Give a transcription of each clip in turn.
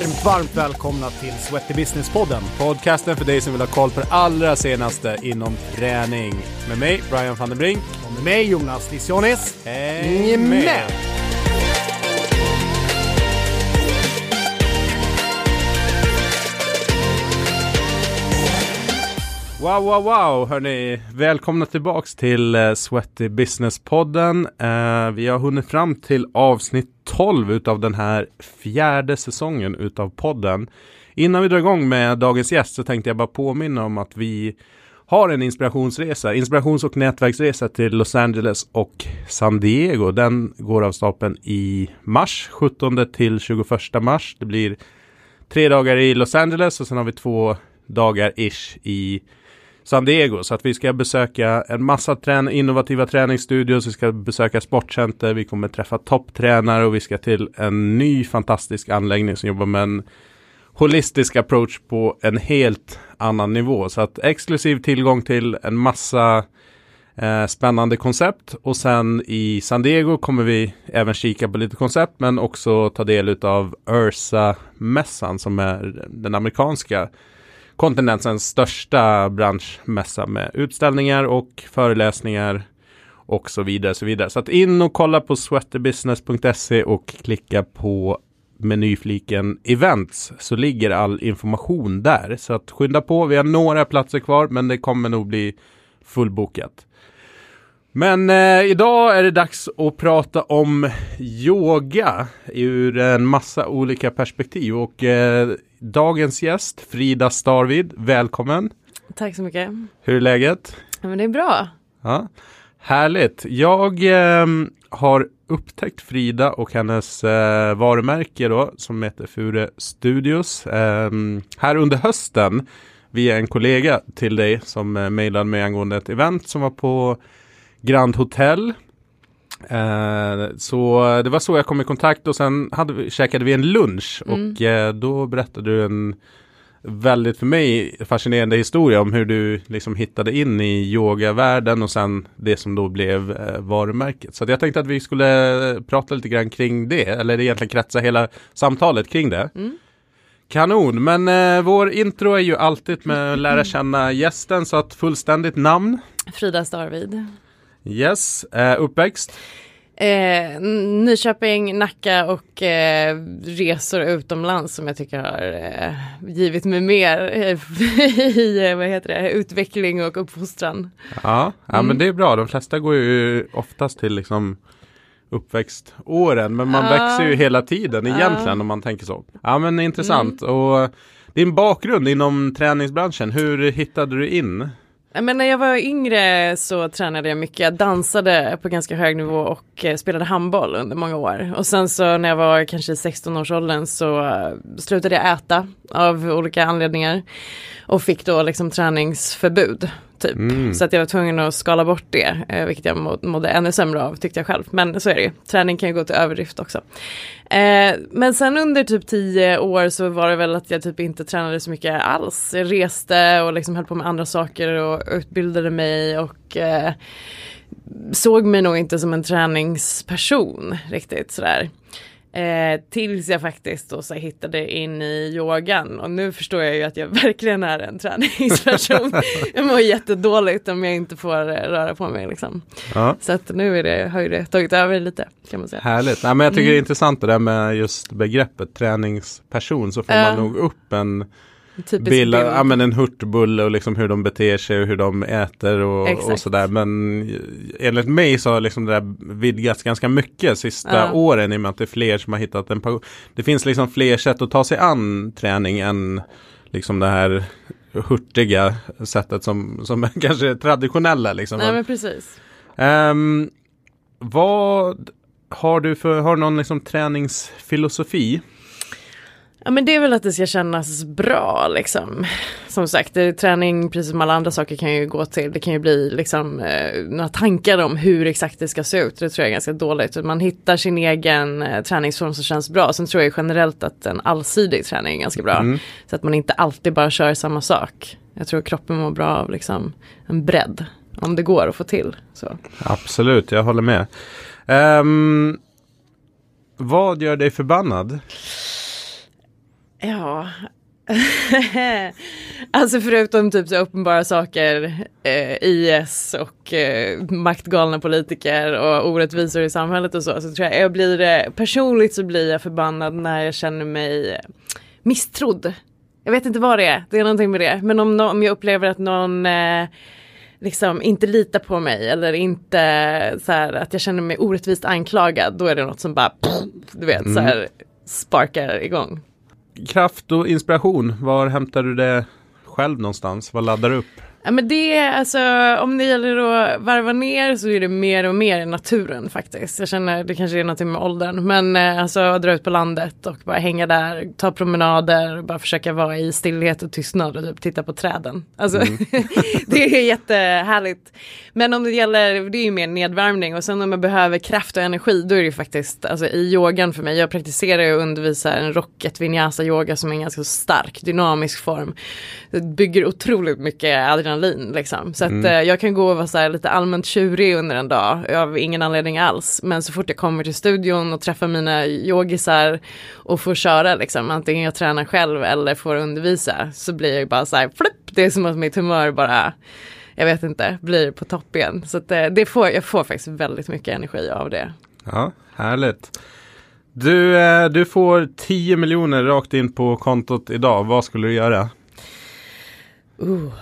Varmt, varmt välkomna till Sweaty Business-podden. Podcasten för dig som vill ha koll på det allra senaste inom träning. Med mig, Brian van den Brink. Och med mig Jonas Lissionis. Häng med! Wow, wow, wow, hörni. Välkomna tillbaks till uh, Sweaty Business-podden. Uh, vi har hunnit fram till avsnitt 12 utav den här fjärde säsongen utav podden. Innan vi drar igång med dagens gäst så tänkte jag bara påminna om att vi har en inspirationsresa, inspirations och nätverksresa till Los Angeles och San Diego. Den går av stapeln i mars, 17 till 21 mars. Det blir tre dagar i Los Angeles och sen har vi två dagar ish i San Diego. Så att vi ska besöka en massa trän innovativa träningsstudios. Vi ska besöka sportcenter. Vi kommer träffa topptränare och vi ska till en ny fantastisk anläggning som jobbar med en holistisk approach på en helt annan nivå. Så att exklusiv tillgång till en massa eh, spännande koncept och sen i San Diego kommer vi även kika på lite koncept men också ta del av Ursa-mässan som är den amerikanska kontinentens största branschmässa med utställningar och föreläsningar och så vidare. Så, vidare. så att in och kolla på sweaterbusiness.se och klicka på menyfliken events så ligger all information där. Så att skynda på, vi har några platser kvar men det kommer nog bli fullbokat. Men eh, idag är det dags att prata om yoga ur en massa olika perspektiv och eh, dagens gäst Frida Starvid, välkommen! Tack så mycket! Hur är läget? Ja, men det är bra! Ja, Härligt! Jag eh, har upptäckt Frida och hennes eh, varumärke då som heter Fure Studios eh, här under hösten via en kollega till dig som eh, mejlade mig angående ett event som var på Grand Hotel. Eh, så det var så jag kom i kontakt och sen hade vi, käkade vi en lunch mm. och eh, då berättade du en väldigt för mig fascinerande historia om hur du liksom hittade in i yogavärlden och sen det som då blev eh, varumärket. Så jag tänkte att vi skulle prata lite grann kring det, eller egentligen kretsa hela samtalet kring det. Mm. Kanon, men eh, vår intro är ju alltid med att lära känna gästen, så att fullständigt namn? Frida Starvid. Yes, eh, uppväxt? Eh, Nyköping, Nacka och eh, resor utomlands som jag tycker har eh, givit mig mer i vad heter det, utveckling och uppfostran. Ja, ja mm. men det är bra. De flesta går ju oftast till liksom uppväxtåren men man ja. växer ju hela tiden egentligen ja. om man tänker så. Ja men intressant. Mm. Och din bakgrund inom träningsbranschen, hur hittade du in? Eh, men när jag var yngre så tränade jag mycket. Jag dansade på ganska hög nivå och eh, spelade handboll under många år. Och sen så när jag var kanske 16 års åldern så eh, slutade jag äta av olika anledningar. Och fick då liksom träningsförbud. Typ. Mm. Så att jag var tvungen att skala bort det, eh, vilket jag må, mådde ännu sämre av tyckte jag själv. Men så är det ju, träning kan ju gå till överdrift också. Eh, men sen under typ tio år så var det väl att jag typ inte tränade så mycket alls. Jag reste och liksom höll på med andra saker och utbildade mig och eh, såg mig nog inte som en träningsperson riktigt sådär. Eh, tills jag faktiskt då så hittade in i yogan och nu förstår jag ju att jag verkligen är en träningsperson. jag mår jättedåligt om jag inte får röra på mig liksom. Ja. Så att nu är det, har ju det tagit över lite kan man säga. Härligt, Nej, men jag tycker mm. det är mm. intressant det där med just begreppet träningsperson så får uh. man nog upp en bild, ja, men en hurtbulle och liksom hur de beter sig och hur de äter och, och sådär. Men enligt mig så har liksom det där vidgats ganska mycket sista ja. åren i och med att det är fler som har hittat en passion. Det finns liksom fler sätt att ta sig an träning än liksom det här hurtiga sättet som, som kanske är traditionella. Liksom. Nej men precis. Um, vad har du för, har du någon liksom träningsfilosofi? Ja men det är väl att det ska kännas bra liksom. Som sagt, det, träning precis som alla andra saker kan ju gå till, det kan ju bli liksom eh, några tankar om hur exakt det ska se ut. Det tror jag är ganska dåligt. Man hittar sin egen eh, träningsform som känns bra. Sen tror jag generellt att en allsidig träning är ganska bra. Mm. Så att man inte alltid bara kör samma sak. Jag tror kroppen mår bra av liksom en bredd. Om det går att få till. Så. Absolut, jag håller med. Um, vad gör dig förbannad? Ja. alltså förutom typ så uppenbara saker, eh, IS och eh, maktgalna politiker och orättvisor i samhället och så, så tror jag jag blir, eh, personligt så blir jag förbannad när jag känner mig misstrodd. Jag vet inte vad det är, det är någonting med det, men om, om jag upplever att någon eh, liksom inte litar på mig eller inte så här att jag känner mig orättvist anklagad, då är det något som bara, du vet, så här sparkar igång. Kraft och inspiration, var hämtar du det själv någonstans? Vad laddar du upp? Ja men det är alltså om det gäller att varva ner så är det mer och mer i naturen faktiskt. Jag känner det kanske är någonting med åldern men eh, alltså dra ut på landet och bara hänga där, ta promenader bara försöka vara i stillhet och tystnad och typ titta på träden. Alltså Mm. det är jättehärligt. Men om det gäller, det är ju mer nedvärmning och sen om jag behöver kraft och energi då är det ju faktiskt alltså i yogan för mig. Jag praktiserar och undervisar en rocket vinyasa yoga som är en ganska stark dynamisk form. Det bygger otroligt mycket adrenalin liksom. Så att eh, jag kan gå och vara så lite allmänt tjurig under en dag av ingen anledning alls. Men så fort jag kommer till studion och träffar mina yogisar och får köra liksom, antingen jag tränar själv eller får undervisa så blir jag ju bara så här flipp, det är som att mitt humör bara jag vet inte, blir på topp igen. Så att eh, det får, jag får faktiskt väldigt mycket energi av det. Ja, härligt. Du, eh, du får 10 miljoner rakt in på kontot idag. Vad skulle du göra? Ooh.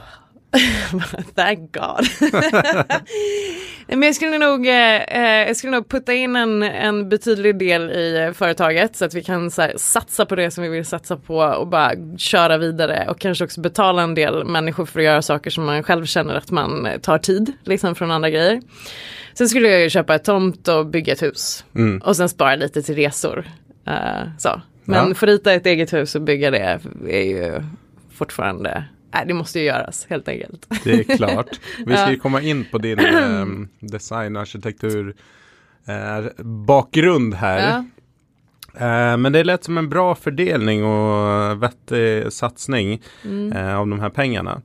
Thank God. Men jag skulle nog, eh, eh, jag skulle nog putta in en, en betydlig del i eh, företaget så att vi kan här, satsa på det som vi vill satsa på och bara köra vidare och kanske också betala en del människor för att göra saker som man själv känner att man eh, tar tid liksom från andra grejer. Sen skulle jag ju köpa ett tomt och bygga ett hus Mm. och sen spara lite till resor. Eh, så. Men Ja. få rita ett eget hus och bygga det är ju fortfarande, nej det måste ju göras helt enkelt. Det är klart. Vi ska ju komma in på din eh, design och arkitektur eh, bakgrund här. Eh, men det lät som en bra fördelning och vettig satsning Mm. eh, av de här pengarna.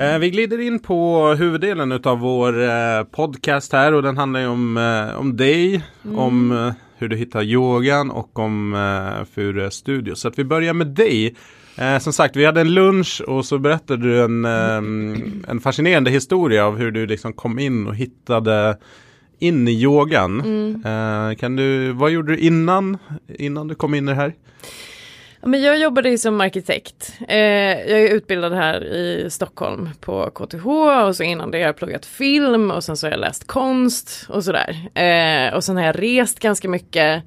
Eh, Vi glider in på huvuddelen av vår eh, podcast här och den handlar ju om, eh, om dig, om eh, hur du hittar yogan och om eh, Fure Studio. Så att vi börjar med dig. Eh, som sagt, vi hade en lunch och så berättade du en, eh, en fascinerande historia av hur du liksom kom in och hittade in i yogan. Eh, kan du, vad gjorde du innan, innan du kom in i det här? Men jag jobbade ju som arkitekt. Eh, jag är utbildad här i Stockholm på KTH och så innan det har jag pluggat film och sen så har jag läst konst och sådär. Eh, och sen har jag rest ganska mycket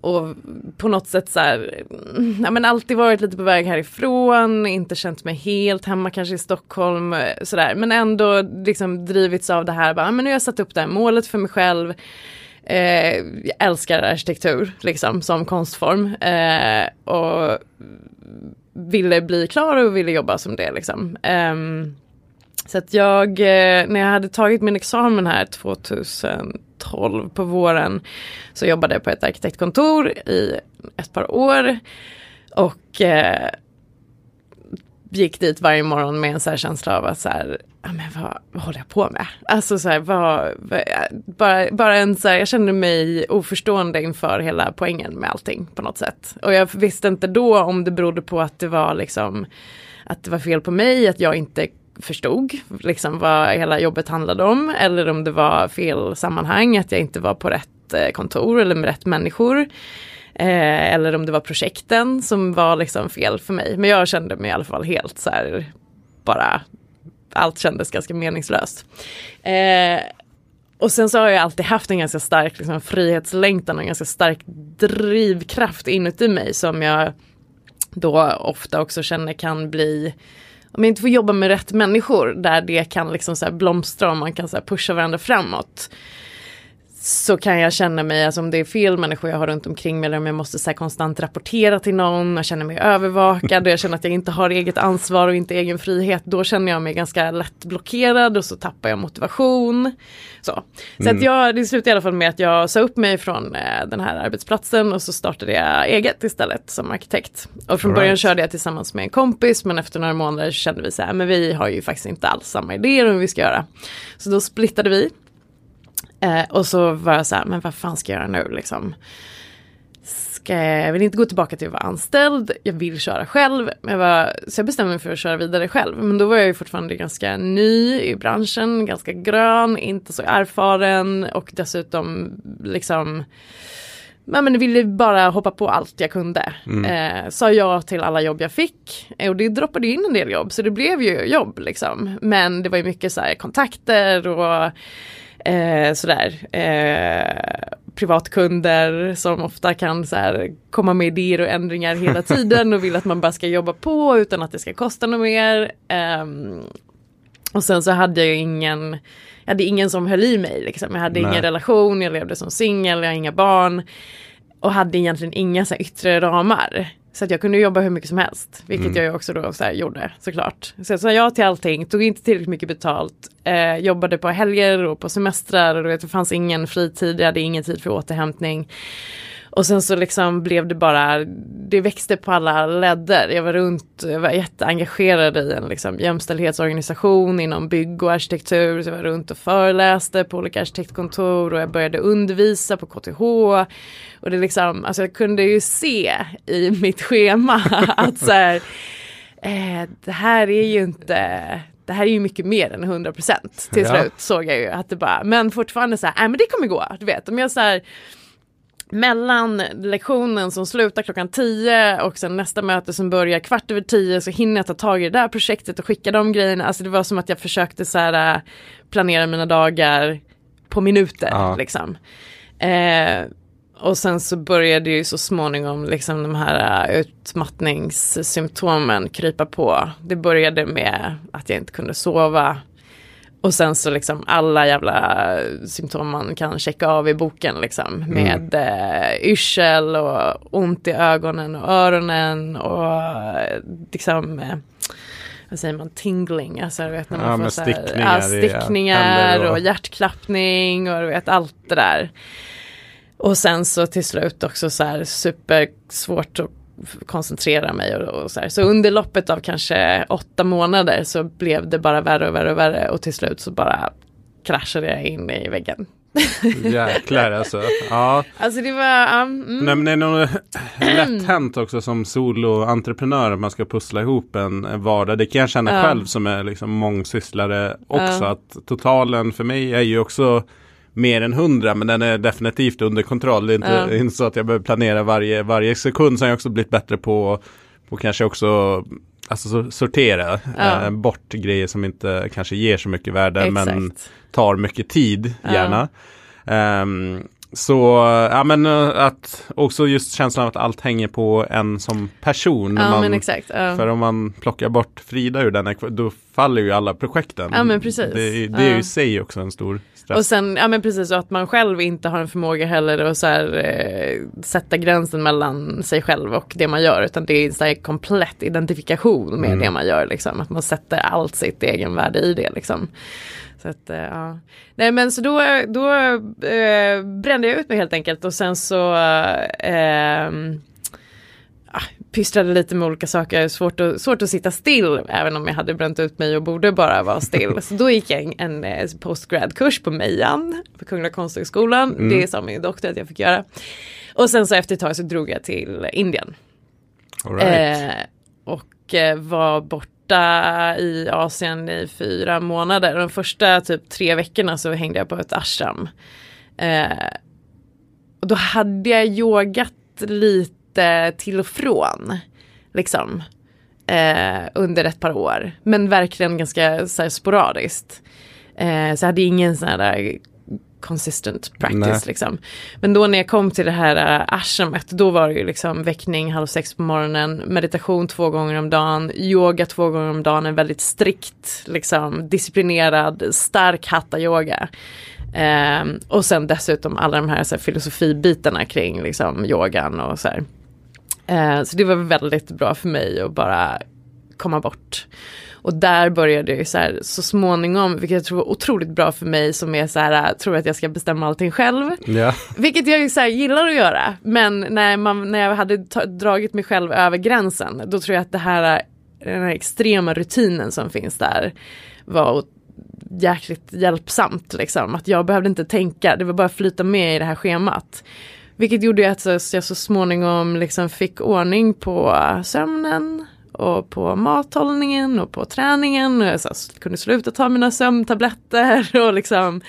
och på något sätt så här, mm, ja men alltid varit lite på väg härifrån, inte känt mig helt hemma kanske i Stockholm eh, sådär, men ändå liksom drivits av det här, bara, men nu har jag satt upp det här målet för mig själv. Eh, jag älskar arkitektur liksom som konstform eh, och ville bli klar och ville jobba som det liksom. Ehm, så att jag, eh, när jag hade tagit min examen här 2012 på våren så jobbade jag på ett arkitektkontor i ett par år och eh, gick dit varje morgon med en så här känsla av att så här, ja men vad, vad håller jag på med? Alltså så här, vad, vad, bara, bara en så här, jag kände mig oförstående inför hela poängen med allting på något sätt. Och jag visste inte då om det berodde på att det var liksom, att det var fel på mig, att jag inte förstod liksom vad hela jobbet handlade om eller om det var fel sammanhang, att jag inte var på rätt eh, kontor eller med rätt människor. Eh, eller om det var projekten som var liksom fel för mig. Men jag kände mig i alla fall helt så här, bara, allt kändes ganska meningslöst. Eh, och sen så har jag alltid haft en ganska stark liksom, frihetslängtan och en ganska stark drivkraft inuti mig som jag då ofta också känner kan bli om jag inte får jobba med rätt människor där det kan liksom så här blomstra och man kan så här pusha varandra framåt så kan jag känna mig, alltså om det är fel människor jag har runt omkring mig eller om jag måste så konstant rapportera till någon och känner mig övervakad och jag känner att jag inte har eget ansvar och inte egen frihet, då känner jag mig ganska lätt blockerad och så tappar jag motivation. Så, så att jag, det slutade i alla fall med att jag sa upp mig från eh, den här arbetsplatsen och så startade jag eget istället som arkitekt. Och från All början right. körde jag tillsammans med en kompis men efter några månader kände vi så här, men vi har ju faktiskt inte alls samma idéer om vad vi ska göra. Så då splittade vi Eh, och så var jag så här, men vad fan ska jag göra nu liksom? Ska, jag vill inte gå tillbaka till att vara anställd, jag vill köra själv. Jag var, så jag bestämde mig för att köra vidare själv. Men då var jag ju fortfarande ganska ny i branschen, ganska grön, inte så erfaren och dessutom liksom Ja, men ville bara hoppa på allt jag kunde. Mm. Eh, sa ja till alla jobb jag fick. Och det droppade in en del jobb så det blev ju jobb liksom. Men det var ju mycket så här, kontakter och eh, sådär. Eh, privatkunder som ofta kan så här, komma med idéer och ändringar hela tiden och vill att man bara ska jobba på utan att det ska kosta något mer. Um, och sen så hade jag ingen, jag hade ingen som höll i mig liksom. Jag hade Nej. ingen relation, jag levde som singel, jag har inga barn. Och hade egentligen inga så här, yttre ramar. Så att jag kunde jobba hur mycket som helst, vilket Mm. jag också då så här, gjorde såklart. Så jag sa ja till allting, tog inte tillräckligt mycket betalt, eh, jobbade på helger och på semestrar och du vet, det fanns ingen fritid, jag hade ingen tid för återhämtning. Och sen så liksom blev det bara, det växte på alla ledder. Jag var runt, jag var jätteengagerad i en liksom jämställdhetsorganisation inom bygg och arkitektur. Så jag var runt och föreläste på olika arkitektkontor och jag började undervisa på KTH. Och det liksom, alltså jag kunde ju se i mitt schema att så här, eh, det här är ju inte det här är ju mycket mer än 100% till Ja. slut såg jag ju att det bara, men fortfarande så här, nej men det kommer gå, du vet, om jag så här mellan lektionen som slutar klockan 10 och sen nästa möte som börjar kvart över 10 så hinner jag ta tag i det där projektet och skicka de grejerna. Alltså det var som att jag försökte så här, äh, planera mina dagar på minuter Ja. liksom. Eh, och sen så började ju så småningom liksom de här äh, utmattningssymptomen krypa på. Det började med att jag inte kunde sova. Och sen så liksom alla jävla symptom man kan checka av i boken liksom. Med eh, yrsel och ont i ögonen och öronen och eh, liksom eh, vad säger man, tingling, alltså du vet när man Ja, får så här, stickningar ja, stickningar och- och hjärtklappning och du vet allt det där. Och sen så till slut också så här supersvårt att koncentrera mig och, och så. Så under loppet av kanske åtta månader så blev det bara värre och värre och värre och till slut så bara kraschade jag in i väggen. Jäklar alltså. Ja. Alltså det var, ja, mm, Nej, men det är nog lätt hänt också som soloentreprenör att man ska pussla ihop en vardag. Det kan jag känna Ja. själv som är liksom mångsysslare också. Ja. Att totalen för mig är ju också mer än hundra men den är definitivt under kontroll. Det är inte, Ja. inte så att jag behöver planera varje, varje sekund. Sen har jag också blivit bättre på, på kanske också alltså, så- sortera Ja. eh, bort grejer som inte kanske ger så mycket värde men exakt. tar mycket tid Ja. gärna. Ehm, så ja men eh, att också just känslan av att allt hänger på en som person. Ja man, men exakt. Ja. För om man plockar bort Frida ur den då faller ju alla projekten. Ja, men precis. Det, det är ju i sig också en stor stress. Och sen, ja men precis, och att man själv inte har en förmåga heller att så här, eh, sätta gränsen mellan sig själv och det man gör. Utan det är så här komplett identifikation med Mm. det man gör. Liksom. Att man sätter allt sitt egenvärde i det. Liksom. Så att, eh, ja. Nej men så då, då eh, brände jag ut mig helt enkelt och sen så eh, ah, pysslade lite med olika saker, svårt att, svårt att sitta still även om jag hade bränt ut mig och borde bara vara still. Så då gick jag en, en eh, postgrad-kurs på Mejan på Kungliga Konsthögskolan. Mm. Det sa min doktor att jag fick göra. Och sen så efter ett tag så drog jag till Indien. Right. Eh, och eh, var borta i Asien i fyra månader. De första typ tre veckorna så hängde jag på ett ashram. Eh, och då hade jag yogat lite till och från. Liksom. Eh, under ett par år. Men verkligen ganska så här, sporadiskt. Eh, så jag hade ingen sån här där consistent practice Nej. liksom. Men då när jag kom till det här uh, ashramet, då var det ju liksom väckning halv sex på morgonen, meditation två gånger om dagen, yoga två gånger om dagen, en väldigt strikt, liksom disciplinerad, stark hatta-yoga. Ehm, och sen dessutom alla de här, så här filosofibitarna kring liksom yogan och så här. Eh, så det var väldigt bra för mig att bara komma bort. Och där började jag så här så småningom, vilket jag tror var otroligt bra för mig som är så här, tror att jag ska bestämma allting själv. ja. Vilket jag så här gillar att göra. Men när, man, när jag hade dragit mig själv över gränsen, då tror jag att det här, den här extrema rutinen som finns där var jäkligt hjälpsamt liksom. Att jag behövde inte tänka, det var bara att flyta med i det här schemat. Vilket gjorde att jag så småningom liksom fick ordning på sömnen och på mathållningen och på träningen. Och jag så kunde sluta ta mina sömntabletter och liksom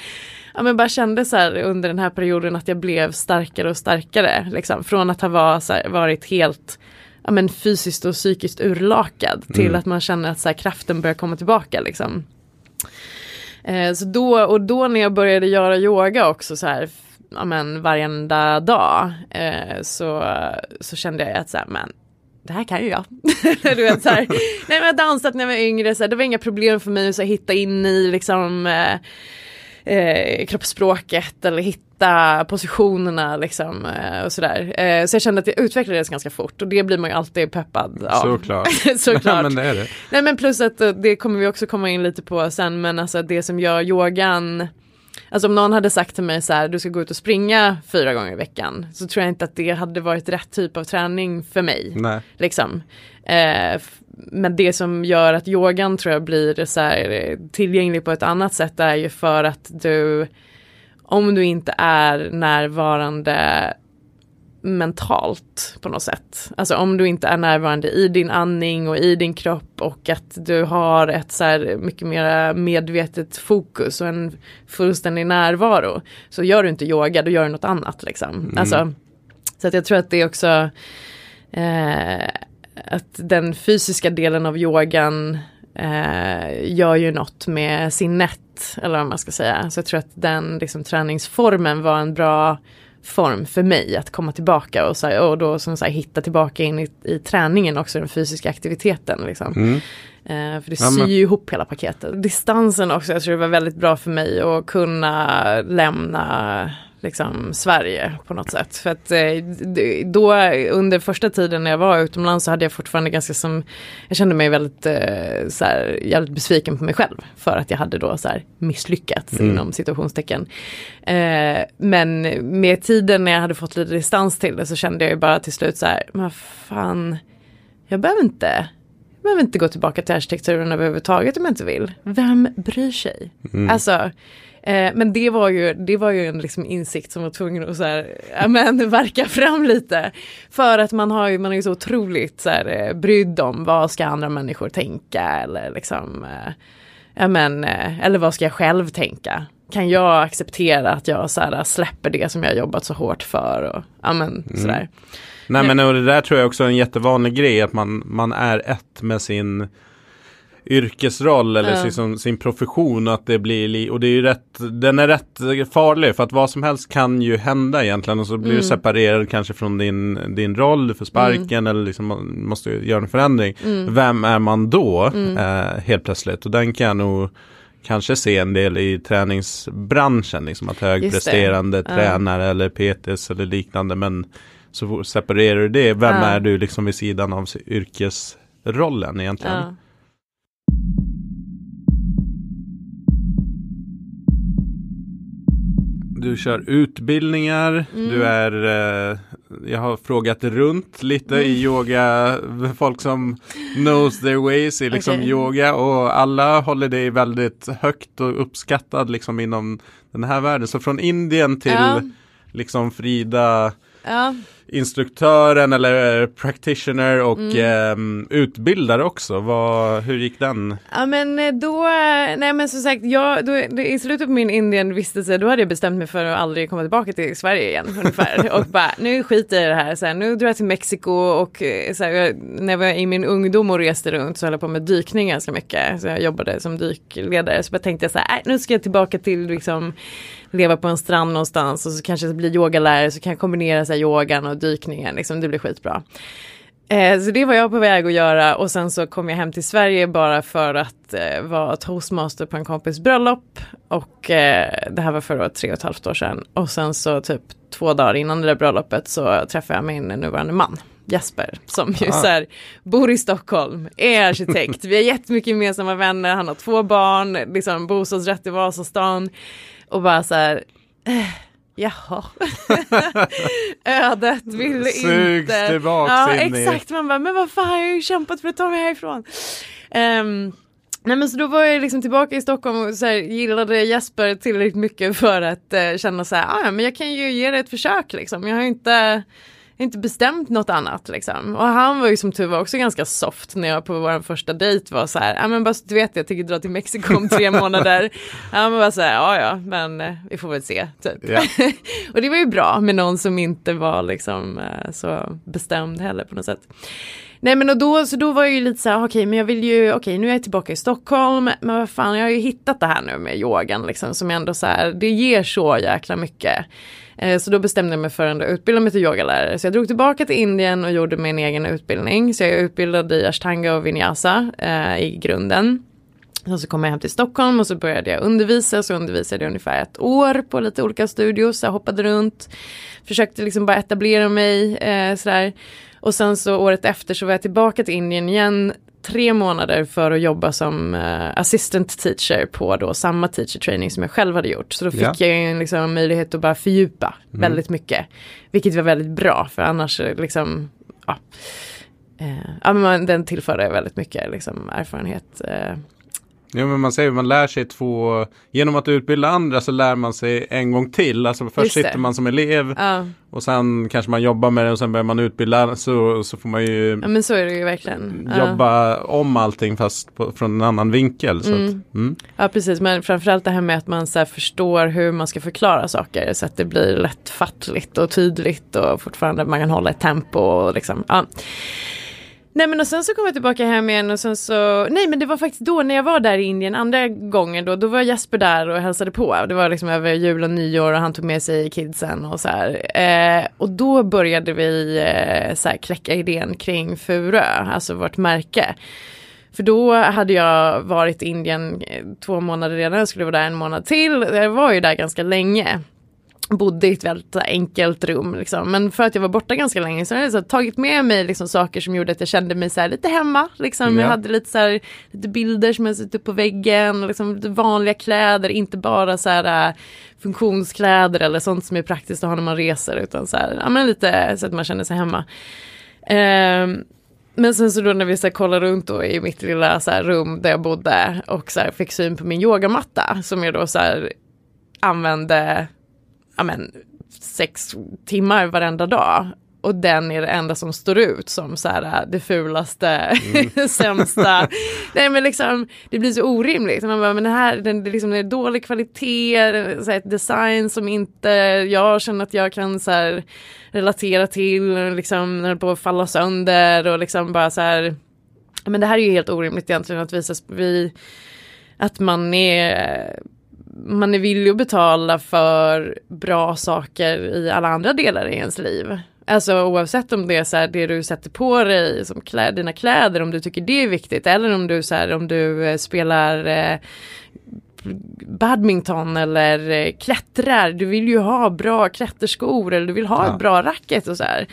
ja, men bara kände så här under den här perioden att jag blev starkare och starkare. Liksom. Från att ha var, så här, varit helt ja, men fysiskt och psykiskt urlakad till mm. att man känner att så här, kraften börjar komma tillbaka. Liksom. Eh, så då, och då när jag började göra yoga också så här, ja, men varenda dag eh, så, så kände jag att så här, men det här kan ju jag. du vet, så här, nej, jag dansat när jag var yngre, så här, det var inga problem för mig att så här, hitta in i liksom, eh, eh, kroppsspråket eller hitta positionerna liksom eh, och sådär. Eh, så jag kände att det utvecklades ganska fort och det blir man ju alltid peppad av. Såklart. Såklart. men det är det. Nej men plus att eh, det kommer vi också komma in lite på sen men alltså det som gör yogan Alltså om någon hade sagt till mig så här, du ska gå ut och springa fyra gånger i veckan, så tror jag inte att det hade varit rätt typ av träning för mig. Nej. Liksom. Eh, men det som gör att yogan tror jag blir så här, tillgänglig på ett annat sätt är ju för att du, om du inte är närvarande mentalt på något sätt. Alltså om du inte är närvarande i din andning och i din kropp och att du har ett så här mycket mer medvetet fokus och en fullständig närvaro. Så gör du inte yoga, då gör du något annat liksom. Mm. Alltså, så att jag tror att det är också eh, att den fysiska delen av yogan eh, gör ju något med sinnet, eller vad man ska säga. Så jag tror att den liksom, träningsformen var en bra form för mig att komma tillbaka och, så här, och då som så här, hitta tillbaka in i, i träningen också, den fysiska aktiviteten. Liksom. Mm. Eh, för det syr ju ihop hela paketet. Distansen också, jag tror det var väldigt bra för mig att kunna lämna liksom Sverige på något sätt. För att eh, då under första tiden när jag var utomlands så hade jag fortfarande ganska som, jag kände mig väldigt eh, så här, jävligt besviken på mig själv. För att jag hade då så här misslyckats mm. inom situationstecken. Eh, men med tiden när jag hade fått lite distans till det så kände jag ju bara till slut så här, men fan, jag behöver inte jag behöver inte gå tillbaka till arkitekturen överhuvudtaget om jag inte vill. Vem bryr sig? Mm. Alltså, Eh, men det var ju, det var ju en liksom insikt som var tvungen att så här, ja, men, verka fram lite. För att man, har ju, man är ju så otroligt så här, eh, brydd om vad ska andra människor tänka eller liksom, eh, ja, men, eh, eller vad ska jag själv tänka. Kan jag acceptera att jag så här, släpper det som jag jobbat så hårt för och ja, men, mm. sådär. Nej men och det där tror jag också är en jättevanlig grej att man, man är ett med sin yrkesroll eller ja. sin, sin profession att det blir och det är ju rätt den är rätt farlig för att vad som helst kan ju hända egentligen och så blir mm. du separerad kanske från din, din roll för sparken mm. eller liksom måste göra en förändring. Mm. Vem är man då mm. eh, helt plötsligt och den kan jag nog kanske se en del i träningsbranschen liksom att högpresterande tränare eller PTs eller liknande men så separerar du det, vem är du liksom vid sidan av yrkesrollen egentligen? Du kör utbildningar, mm. du är, eh, jag har frågat runt lite mm. i yoga, folk som knows their ways i liksom okay. yoga och alla håller dig väldigt högt och uppskattad liksom inom den här världen. Så från Indien till ja. liksom Frida ja instruktören eller practitioner och mm. eh, utbildare också. Vad, hur gick den? Ja men eh, då, nej men som sagt, jag, då, i slutet på min Indien-vistelse då hade jag bestämt mig för att aldrig komma tillbaka till Sverige igen ungefär. och bara, nu skiter jag i det här, så här, nu drar jag till Mexiko och eh, så här, när jag var i min ungdom och reste runt så höll jag på med dykning ganska mycket. Så jag jobbade som dykledare. Så jag tänkte jag så här, nu ska jag tillbaka till liksom leva på en strand någonstans och så kanske blir yogalärare så kan jag kombinera så här, yogan och dykningen. Liksom, det blir skitbra. Eh, så det var jag på väg att göra och sen så kom jag hem till Sverige bara för att eh, vara toastmaster på en kompis bröllop. Och eh, det här var för tre och ett halvt år sedan. Och sen så typ två dagar innan det där bröllopet så träffade jag min nuvarande man. Jesper som ju ah. så här, bor i Stockholm, är arkitekt, vi har jättemycket gemensamma vänner, han har två barn, liksom bostadsrätt i Vasastan och bara så här, eh, jaha. Ödet ville Sugs inte. tillbaks ja, in exakt, man bara, men vad fan, jag har ju kämpat för att ta mig härifrån. Um, Nej men så då var jag liksom tillbaka i Stockholm och så här, gillade Jesper tillräckligt mycket för att eh, känna så här, ah, ja men jag kan ju ge det ett försök liksom. Jag har inte inte bestämt något annat liksom. Och han var ju som tur var också ganska soft när jag på vår första dejt var så här, ja men bara så du vet jag tänker dra till Mexiko om tre månader. Han var så här, ja ja men eh, vi får väl se typ. Yeah. och det var ju bra med någon som inte var liksom eh, så bestämd heller på något sätt. Nej men och då, så då var jag ju lite så här, okej okay, men jag vill ju, okej okay, nu är jag tillbaka i Stockholm, men vad fan jag har ju hittat det här nu med yogan liksom som ändå så här, det ger så jäkla mycket. Eh, så då bestämde jag mig för att utbilda mig till yogalärare. Så jag drog tillbaka till Indien och gjorde min egen utbildning. Så jag är utbildad i ashtanga och vinyasa eh, i grunden. Och så kom jag hem till Stockholm och så började jag undervisa. Så undervisade jag ungefär ett år på lite olika studios. Jag hoppade runt. Försökte liksom bara etablera mig eh, sådär. Och sen så året efter så var jag tillbaka till Indien igen tre månader för att jobba som uh, assistant teacher på då samma teacher training som jag själv hade gjort. Så då fick ja. jag en liksom, möjlighet att bara fördjupa mm. väldigt mycket. Vilket var väldigt bra för annars liksom, ja. Uh, ja men den tillförde väldigt mycket liksom, erfarenhet. Uh, Ja men man säger man lär sig två, genom att utbilda andra så lär man sig en gång till. Alltså först sitter man som elev ja. och sen kanske man jobbar med det och sen börjar man utbilda så, så får man ju Ja men så är det ju verkligen. Jobba ja. om allting fast på, från en annan vinkel. Så mm. Att, mm. Ja precis men framförallt det här med att man så förstår hur man ska förklara saker så att det blir lättfattligt och tydligt och fortfarande man kan hålla ett tempo och liksom. Ja. Nej men och sen så kom jag tillbaka hem igen och sen så, nej men det var faktiskt då när jag var där i Indien andra gången då, då var Jesper där och hälsade på. Det var liksom över jul och nyår och han tog med sig kidsen och så här. Eh, och då började vi eh, så här kläcka idén kring Furö, alltså vårt märke. För då hade jag varit i Indien eh, två månader redan, jag skulle vara där en månad till. Jag var ju där ganska länge bodde i ett väldigt enkelt rum. Liksom. Men för att jag var borta ganska länge så har jag så tagit med mig liksom, saker som gjorde att jag kände mig så lite hemma. Liksom. Ja. Jag hade lite, så här, lite bilder som jag satt upp på väggen, liksom, vanliga kläder, inte bara så här, äh, funktionskläder eller sånt som är praktiskt att ha när man reser utan så här, ja, men lite så att man känner sig hemma. Um, men sen så då när vi så kollade runt då i mitt lilla så rum där jag bodde och så fick syn på min yogamatta som jag då så använde ja men, sex timmar varenda dag. Och den är det enda som står ut som så här, det fulaste, mm. sämsta. Nej men liksom, det blir så orimligt. Man bara, men det här den, det liksom, det är dålig kvalitet, så här, ett design som inte jag känner att jag kan så här, relatera till, liksom, när det på att falla sönder och liksom bara så här. Men det här är ju helt orimligt egentligen att visa vi, att man är man är villig att betala för bra saker i alla andra delar i ens liv. Alltså oavsett om det är så här, det du sätter på dig som klä, dina kläder, om du tycker det är viktigt eller om du så här, om du eh, spelar eh, badminton eller eh, klättrar. Du vill ju ha bra klätterskor eller du vill ha ja. ett bra racket och så här.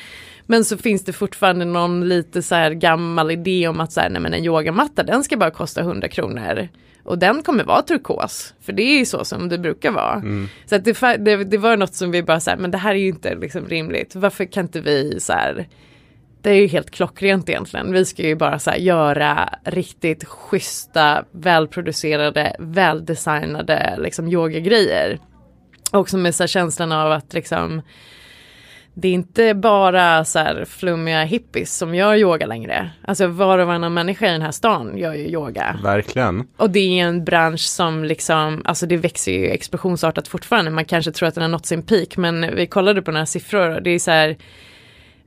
Men så finns det fortfarande någon lite så här gammal idé om att så här, nej men en yogamatta den ska bara kosta 100 kronor. Och den kommer vara turkos. För det är ju så som det brukar vara. Mm. Så att det, det, det, var något som vi bara så här, men det här är ju inte liksom rimligt. Varför kan inte vi så här. Det är ju helt klockrent egentligen. Vi ska ju bara så här, göra riktigt schyssta, välproducerade, väldesignade liksom yogagrejer. Och med så här, känslan av att liksom det är inte bara så här flummiga hippies som gör yoga längre. Alltså var och varannan människa i den här stan gör ju yoga. Verkligen. Och det är en bransch som liksom, alltså det växer ju explosionsartat fortfarande. Man kanske tror att den har nått sin peak, men vi kollade på några siffror och det är så här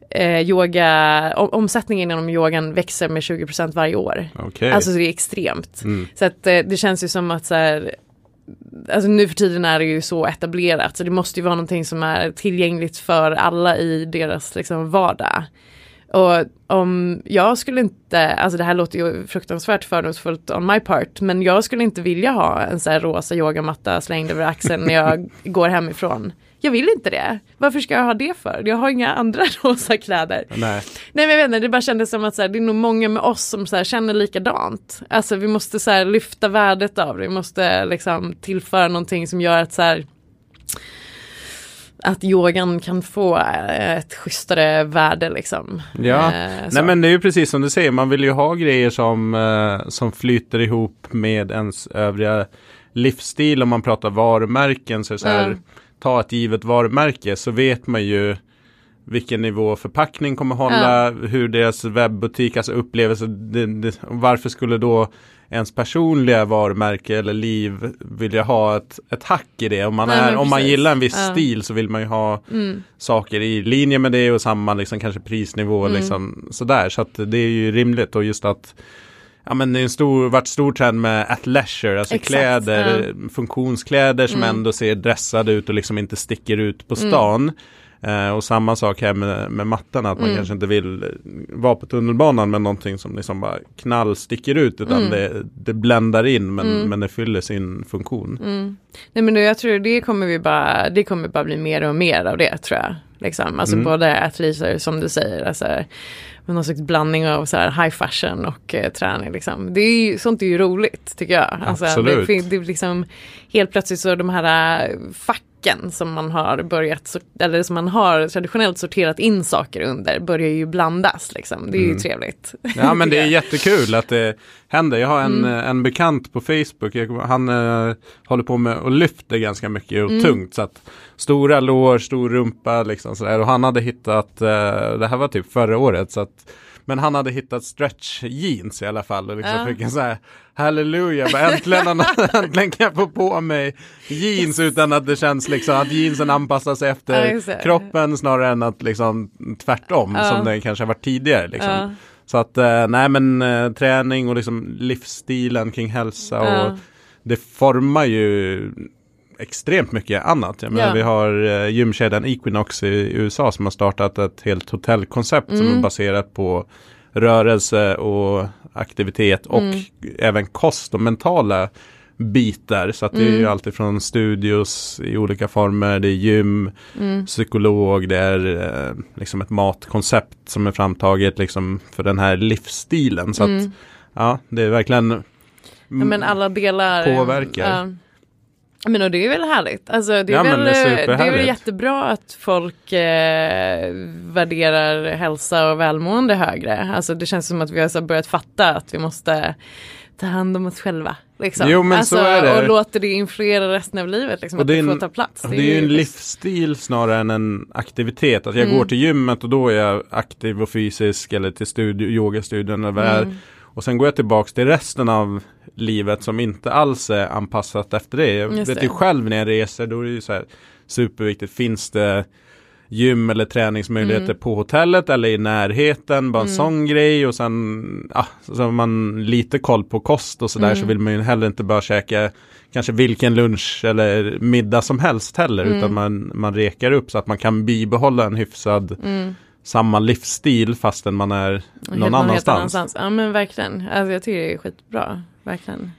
eh, yoga, omsättningen inom yogan växer med 20% varje år. Okay. Alltså det är extremt. Mm. Så att eh, det känns ju som att så här, alltså nu för tiden är det ju så etablerat så det måste ju vara någonting som är tillgängligt för alla i deras liksom, vardag. Och om jag skulle inte, alltså det här låter ju fruktansvärt fördomsfullt on my part, men jag skulle inte vilja ha en sån här rosa yogamatta slängd över axeln när jag går hemifrån. Jag vill inte det. Varför ska jag ha det för? Jag har inga andra rosa kläder. Nej, Nej men jag vet inte, det bara kändes som att så här, det är nog många med oss som så här, känner likadant. Alltså vi måste så här, lyfta värdet av det. Vi måste liksom tillföra någonting som gör att så här, att yogan kan få eh, ett schysstare värde liksom. Ja, Eh, nej men det är ju precis som du säger, man vill ju ha grejer som, eh, som flyter ihop med ens övriga livsstil. Om man pratar varumärken så är det så här, Mm. Ta ett givet varumärke så vet man ju vilken nivå förpackning kommer hålla, hur deras webbutik, alltså upplevelse, det, det, varför skulle då ens personliga varumärke eller liv vilja ha ett, ett hack i det? Om man, Nej, är, om man gillar en viss Ja. stil så vill man ju ha Mm. saker i linje med det och samma liksom kanske prisnivå Mm. liksom sådär. Så att det är ju rimligt och just att Ja men det är en stor, varit stor trend med athleisure, alltså Exakt, kläder, funktionskläder som Mm. ändå ser dressade ut och liksom inte sticker ut på stan. Eh, och samma sak här med, med mattan, att man Mm. kanske inte vill eh, vara på tunnelbanan med någonting som liksom bara knall sticker ut utan Mm. det, det bländar in men, Mm. men det fyller sin funktion. Mm. Nej men nu, jag tror det kommer vi bara, det kommer bara bli mer och mer av det tror jag. Liksom. Alltså Mm. både atleter som du säger, alltså med någon slags blandning av så här high fashion och eh, träning liksom. Det är ju, sånt är ju roligt tycker jag. Alltså, Absolut. Det, det är liksom helt plötsligt så de här eh, facken som man har börjat, eller som man har traditionellt sorterat in saker under börjar ju blandas liksom. Det är ju Mm. trevligt. Ja men det är jättekul att det händer. Jag har en, Mm. eh, en bekant på Facebook. Jag, han eh, håller på med och lyfter ganska mycket och Mm. tungt. Så att stora lår, stor rumpa liksom sådär. Och han hade hittat, eh, det här var typ förra året. Så att, men han hade hittat stretch jeans i alla fall. Och liksom Ja. fick en så här halleluja. Äntligen, äntligen kan jag få på mig jeans utan att det känns liksom att jeansen Ja, efter det. kroppen snarare än att liksom tvärtom Ja. som det kanske har varit tidigare. Liksom. Ja. Så att eh, nej men eh, träning och liksom livsstilen kring hälsa och Ja. det formar ju extremt mycket annat. Jag menar, Ja. Vi har eh, gymkedjan Equinox i USA som har startat ett helt hotellkoncept som Mm. är baserat på rörelse och aktivitet och Mm. även kost och mentala bitar. Så att det är ju Mm. alltid från studios i olika former, det är gym, Mm. psykolog, det är eh, liksom ett matkoncept som är framtaget liksom för den här livsstilen. Så att Mm. ja, det är verkligen Ja, men alla delar. Påverkar. Ja. Men och det är väl härligt. Alltså, det, är Ja, väl, det är det, är väl jättebra att folk eh, värderar hälsa och välmående högre. Alltså det känns som att vi har börjat fatta att vi måste ta hand om oss själva. Liksom. Jo, men alltså, så är det. Och låter det influera resten av livet. Liksom, Och att det det, är får en- ta plats. Det är ju en livsstil snarare än en aktivitet. Att jag Mm. går till gymmet och då är jag aktiv och fysisk eller till studio, yogastudion eller vad det är. Mm. Och sen går jag tillbaks till resten av livet som inte alls är anpassat efter det. Jag Just vet det. ju själv när jag reser, då är det ju så här superviktigt. Finns det gym eller träningsmöjligheter Mm. på hotellet eller i närheten? Bara en Mm. sån grej och sen ja, så har man lite koll på kost och sådär så Mm. vill man ju heller inte bara käka kanske vilken lunch eller middag som helst heller Mm. utan man, man rekar upp så att man kan bibehålla en hyfsad Mm. samma livsstil fastän man är någon helt annanstans. Ja men verkligen. Alltså, jag tycker det är skitbra. Verkligen.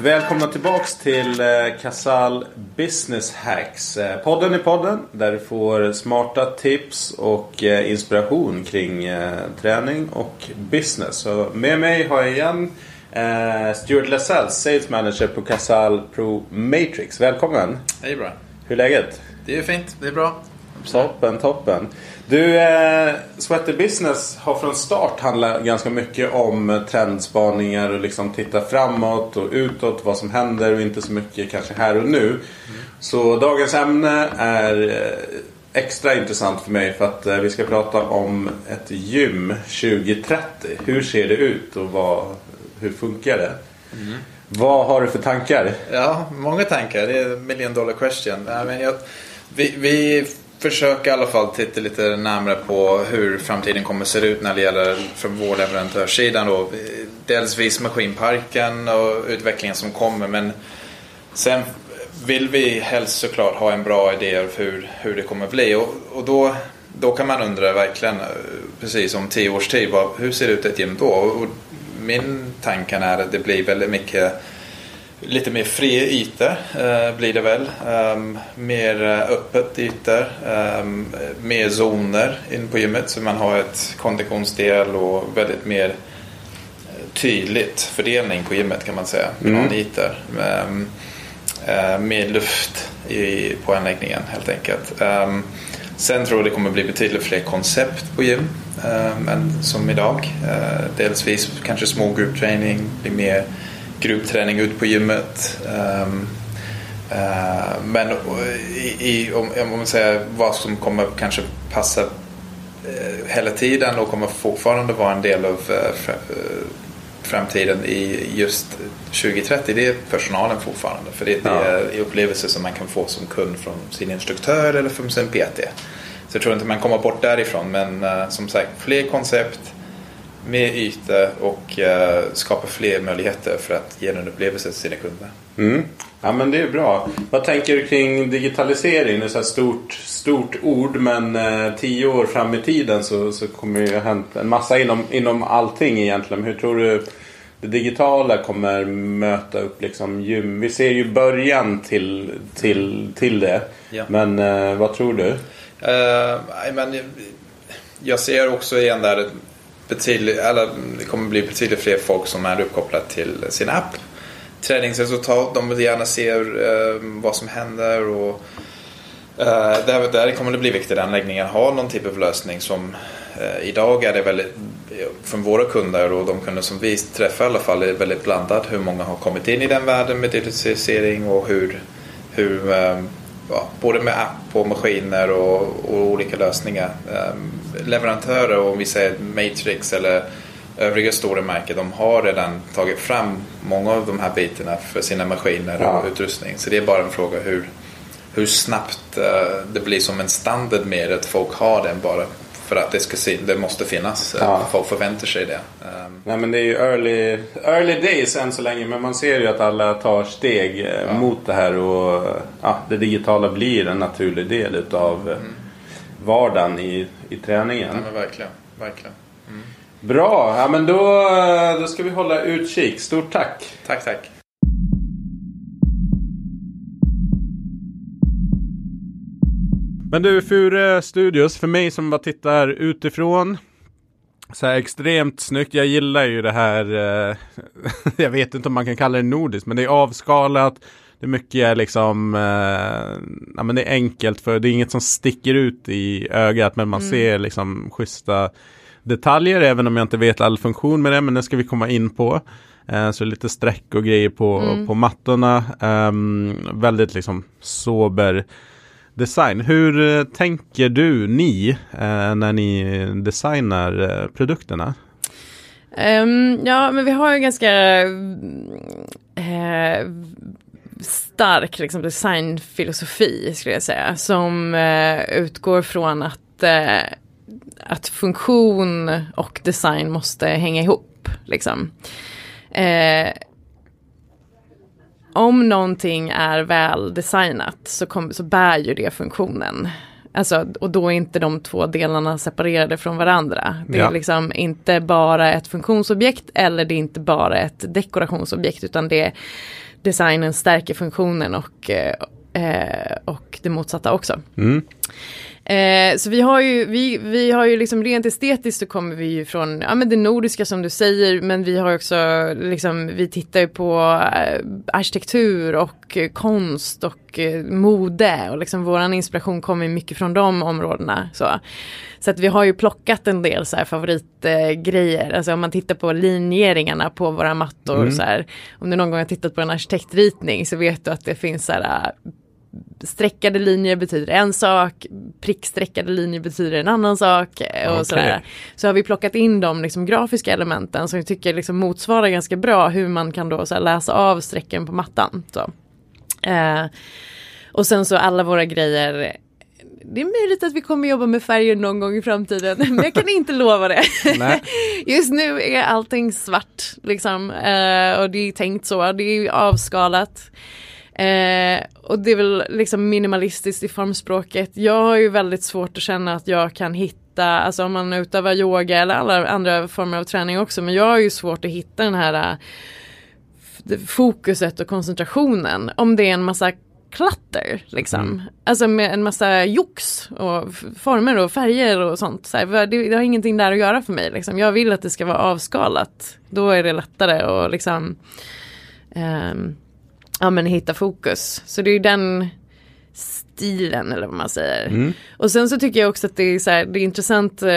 Välkomna tillbaks till Casall Casal Business Hacks. Eh, podden i podden där du får smarta tips och eh, inspiration kring träning och business. Så med mig har jag igen eh, Stuart Lasell, Sales Manager på Casal Pro Matrix. Välkommen! Hej bra. Hur är läget? Det är fint, det är bra. Toppen, toppen. Du, eh, Sweater Business har från start handlat ganska mycket om trendspaningar och liksom titta framåt och utåt vad som händer och inte så mycket kanske här och nu. Så dagens ämne är eh, extra intressant för mig för att eh, vi ska prata om ett gym 2030. Hur ser det ut och vad, hur funkar det? Vad har du för tankar? Ja, många tankar. Det är en million dollar question. Men jag, vi, vi försöker i alla fall titta lite närmare på hur framtiden kommer att se ut när det gäller från vår leverantörssidan. Då. Dels vis maskinparken och utvecklingen som kommer men sen vill vi helst såklart ha en bra idé av hur, hur det kommer att bli. Och, och då, då kan man undra verkligen, eh, precis om tio års tid, vad, hur ser det ut ett gym då? Och min tanken är att det blir väldigt mycket lite mer fria ytor eh, blir det väl. Um, mer uh, öppet ytor. Um, mer zoner in på gymmet så man har ett konditionsdel och väldigt mer tydligt fördelning på gymmet kan man säga. Mm. Um, uh, mer luft i, på anläggningen helt enkelt. Um, sen tror jag det kommer bli betydligt fler koncept på gym eh, än som idag. Eh, delsvis kanske små gruppträning, blir mer gruppträning ut på gymmet. Ehm, eh, men eh, i, i, om, om man säger vad som kommer kanske passa eh, hela tiden och kommer fortfarande vara en del av eh, framtiden i just 2030 det är personalen fortfarande. För det, det är upplevelser som man kan få som kund från sin instruktör eller från sin PT. Så jag tror inte man kommer bort därifrån men uh, som sagt fler koncept, mer yta och uh, skapa fler möjligheter för att ge en upplevelse till sina kunder. Mm. Ja men det är bra. Vad tänker du kring digitalisering? Det är så stort, stort ord men eh, tio år fram i tiden så, så kommer det ha hänt en massa inom, inom allting egentligen. Hur tror du det digitala kommer möta upp liksom gym? Vi ser ju början till, till, till det. Ja. Men eh, vad tror du? Uh, men, jag ser också igen där betydligt, eller, det kommer bli betydligt fler folk som är uppkopplade till sin app. Träningsresultat, de vill gärna se uh, vad som händer och uh, där, där kommer det bli viktigt att anläggningen har någon typ av lösning som idag är det väldigt från våra kunder och de kunder som vi träffar i alla fall är väldigt blandat hur många har kommit in i den världen med digitalisering och hur, hur ja, både med app och maskiner och, och olika lösningar. Um, leverantörer, om vi säger Matrix eller övriga stora märken, de har redan tagit fram många av de här bitarna för sina maskiner ja. och utrustning. Så det är bara en fråga hur, hur snabbt uh, det blir som en standard med att folk har den bara för att det, ska, det måste finnas. Ja. Folk förväntar sig det. Um. Nej men det är ju early, early days än så länge. Men man ser ju att alla tar steg eh, ja. mot det här. Och ja, det digitala blir en naturlig del utav mm. vardagen i, i träningen. Ja men verkligen. verkligen. Mm. Bra, ja men då, då ska vi hålla utkik. Stort tack. Tack, tack. Men du Fure Studios, för mig som bara tittar utifrån. Så här extremt snyggt. Jag gillar ju det här. Eh, jag vet inte om man kan kalla det nordiskt, men det är avskalat. Det är mycket liksom, eh, ja men det är enkelt för det är inget som sticker ut i ögat men man mm. ser liksom schyssta detaljer även om jag inte vet all funktion med det men det ska vi komma in på. Eh, så lite streck och grejer på, mm. på mattorna. Um, väldigt liksom sober design. Hur eh, tänker du, ni, eh, när ni designar eh, produkterna? Um, ja, men vi har ju ganska uh, stark liksom, designfilosofi skulle jag säga. Som uh, utgår från att, uh, att funktion och design måste hänga ihop. Liksom om någonting är väl designat så, kom, så bär ju det funktionen. Alltså, och då är inte de två delarna separerade från varandra. Det ja. är liksom inte bara ett funktionsobjekt eller det är inte bara ett dekorationsobjekt utan det är designen stärker funktionen och, eh, och det motsatta också. Mm. Eh, så vi har ju, vi, vi har ju liksom rent estetiskt så kommer vi ju från, ja men det nordiska som du säger, men vi har också liksom, vi tittar ju på eh, arkitektur och eh, konst och eh, mode och liksom våran inspiration kommer mycket från de områdena. Så, så att vi har ju plockat en del så här favoritgrejer, alltså om man tittar på linjeringarna på våra mattor mm. så här, om du någon gång har tittat på en arkitektritning så vet du att det finns så här streckade linjer betyder en sak, prickstreckade linjer betyder en annan sak. Och okay. sådär. Så har vi plockat in de liksom, grafiska elementen som vi tycker liksom, motsvarar ganska bra hur man kan då läsa av strecken på mattan. Så. Eh, och sen så alla våra grejer det är möjligt att vi kommer jobba med färger någon gång i framtiden, men jag kan inte lova det. Just nu är allting svart, liksom, eh, och det är tänkt så, det är avskalat. Eh, och det är väl liksom minimalistiskt i formspråket. Jag har ju väldigt svårt att känna att jag kan hitta, alltså om man utövar yoga eller alla andra former av träning också, men jag har ju svårt att hitta den här fokuset och koncentrationen. Om det är en massa klatter liksom. Mm. Alltså med en massa jox och former och färger och sånt. Så här, det, det, har ingenting där att göra för mig. Liksom. Jag vill att det ska vara avskalat. Då är det lättare att liksom um, ja, men hitta fokus. Så det är den stilen eller vad man säger. Mm. Och sen så tycker jag också att det är, så här, det är intressant eh,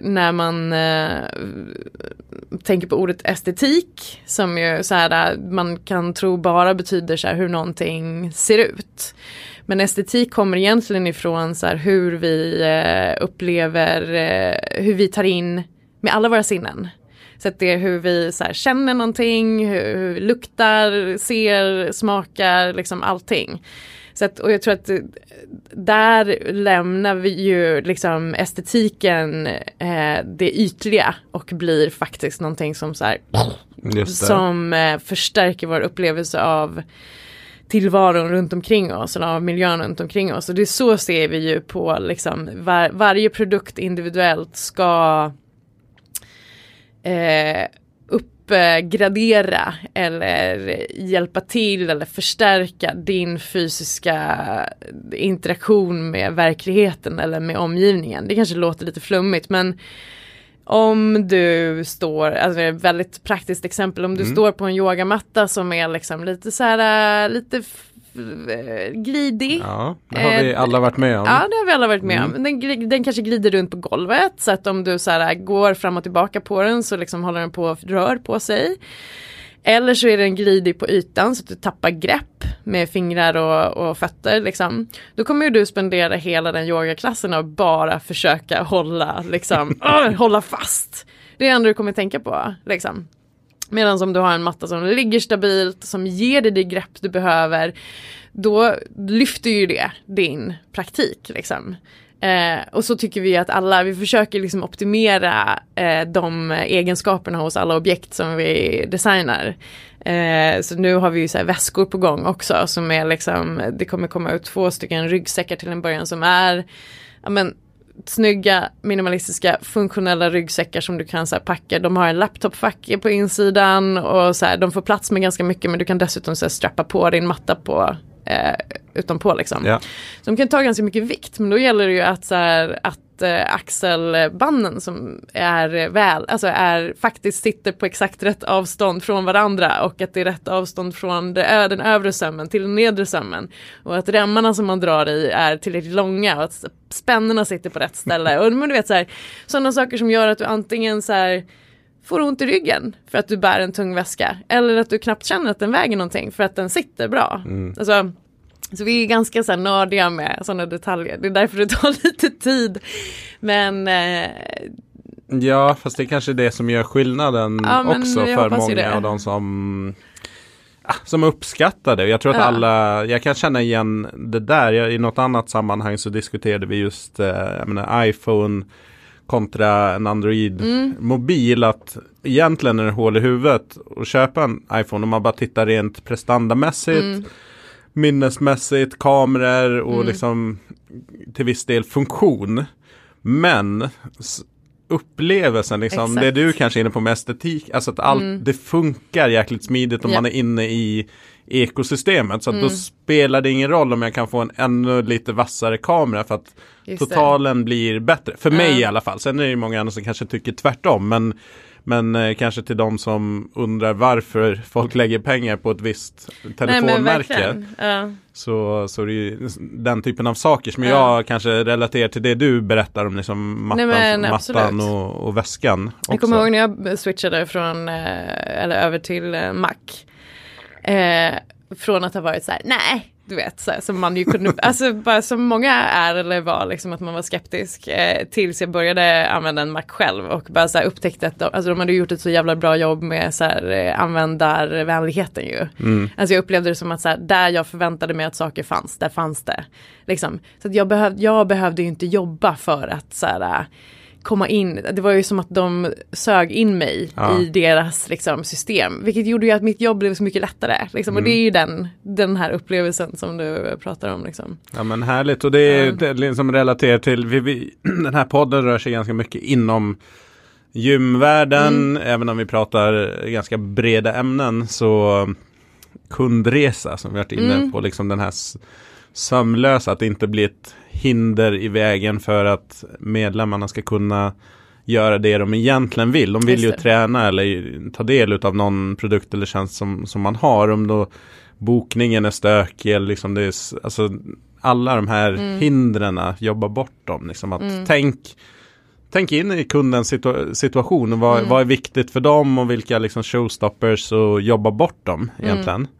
när man eh, tänker på ordet estetik som ju så här, man kan tro bara betyder så här, hur någonting ser ut. Men estetik kommer egentligen ifrån så här, hur vi eh, upplever, eh, hur vi tar in med alla våra sinnen. Är hur vi så här, känner någonting, hur, hur vi luktar, ser, smakar, liksom allting. Så att, och jag tror att där lämnar vi ju liksom estetiken eh, det ytliga och blir faktiskt någonting som så här, som eh, förstärker vår upplevelse av tillvaron runt omkring oss eller av miljön runt omkring oss. Och det är så ser vi ju på liksom var, varje produkt individuellt ska eh, uppgradera eller hjälpa till eller förstärka din fysiska interaktion med verkligheten eller med omgivningen. Det kanske låter lite flummigt men om du står, alltså ett väldigt praktiskt exempel, om du mm. står på en yogamatta som är liksom lite så här, lite Eh, glidig. Ja, det har vi eh, alla varit med om. Ja, det har vi alla varit med mm. om. Den, den, kanske glider runt på golvet så att om du så här, går fram och tillbaka på den så liksom håller den på rör på sig. Eller så är den glidig på ytan så att du tappar grepp med fingrar och, och fötter. Liksom. Då kommer ju du spendera hela den yogaklassen och bara försöka hålla, liksom, uh, hålla fast. Det är det enda du kommer tänka på. Liksom. Medan om du har en matta som ligger stabilt, som ger dig det grepp du behöver, då lyfter ju det din praktik. Liksom. Eh, och så tycker vi att alla, vi försöker liksom optimera eh, de egenskaperna hos alla objekt som vi designar. Eh, så nu har vi ju så väskor på gång också som är liksom, det kommer komma ut två stycken ryggsäckar till en början som är ja, men, snygga minimalistiska funktionella ryggsäckar som du kan så packa. De har en laptopfack på insidan och så här, de får plats med ganska mycket men du kan dessutom så här, strappa på din matta på eh, utanpå liksom. Ja. Så de kan ta ganska mycket vikt men då gäller det ju att, så här, att eh, axelbanden som är väl, alltså är faktiskt sitter på exakt rätt avstånd från varandra och att det är rätt avstånd från det, den övre sömmen till den nedre sömmen. Och att remmarna som man drar i är tillräckligt långa och att spännena sitter på rätt ställe. Och men du vet så här, sådana saker som gör att du antingen så här får ont i ryggen för att du bär en tung väska. Eller att du knappt känner att den väger någonting för att den sitter bra. Mm. Alltså, så vi är ganska så här nördiga med sådana detaljer. Det är därför det tar lite tid. Men eh, Ja, fast det är kanske det som gör skillnaden ja, också för många av de som som uppskattar det. Jag tror att ja. alla, jag kan känna igen det där. Jag, I något annat sammanhang så diskuterade vi just eh, menar, iPhone kontra en Android-mobil. Mm. Att egentligen är det hål i huvudet att köpa en iPhone om man bara tittar rent prestandamässigt. Mm minnesmässigt, kameror och mm. liksom till viss del funktion. Men upplevelsen, liksom, det du kanske är inne på med estetik, alltså att allt mm. det funkar jäkligt smidigt om yep. man är inne i ekosystemet. Så att mm. då spelar det ingen roll om jag kan få en ännu lite vassare kamera för att Just totalen det. blir bättre. För mig i alla fall. Sen är det ju många andra som kanske tycker tvärtom. Men men eh, kanske till de som undrar varför folk lägger pengar på ett visst telefonmärke. Nej, så, så är det ju den typen av saker som ja. jag kanske relaterar till det du berättar om liksom mattan, Nej, mattan och, och, väskan. Också. Jag kommer ihåg när jag switchade från, eh, eller över till eh, Mac. Eh, från att ha varit så här, nej du vet, så här, som man ju kunde, alltså bara som många är eller var, liksom att man var skeptisk eh, tills jag började använda en Mac själv och bara så här, upptäckte att de, alltså, de hade gjort ett så jävla bra jobb med så här, eh, användarvänligheten ju. Mm. Alltså jag upplevde det som att så här, där jag förväntade mig att saker fanns, där fanns det. Liksom. Så att jag, behöv, jag behövde ju inte jobba för att så här, komma in, det var ju som att de sög in mig ja. i deras liksom, system. Vilket gjorde ju att mitt jobb blev så mycket lättare. Liksom. Mm. Och det är ju den, den här upplevelsen som du pratar om. Liksom. Ja men härligt och det är mm. liksom relaterat till, vi, vi, den här podden rör sig ganska mycket inom gymvärlden, mm. även om vi pratar ganska breda ämnen så kundresa som vi varit inne Mm. på. Liksom den här sömlösa, att det inte blir ett hinder i vägen för att medlemmarna ska kunna göra det de egentligen vill. De vill ju träna eller ta del av någon produkt eller tjänst som, som man har. Om då bokningen är stökig eller liksom det är, alltså alla de här Mm. hindren, jobba bort dem. Liksom att tänk, tänk in i kundens situa- situation vad, Mm. vad är viktigt för dem och vilka liksom showstoppers och jobba bort dem egentligen. Mm,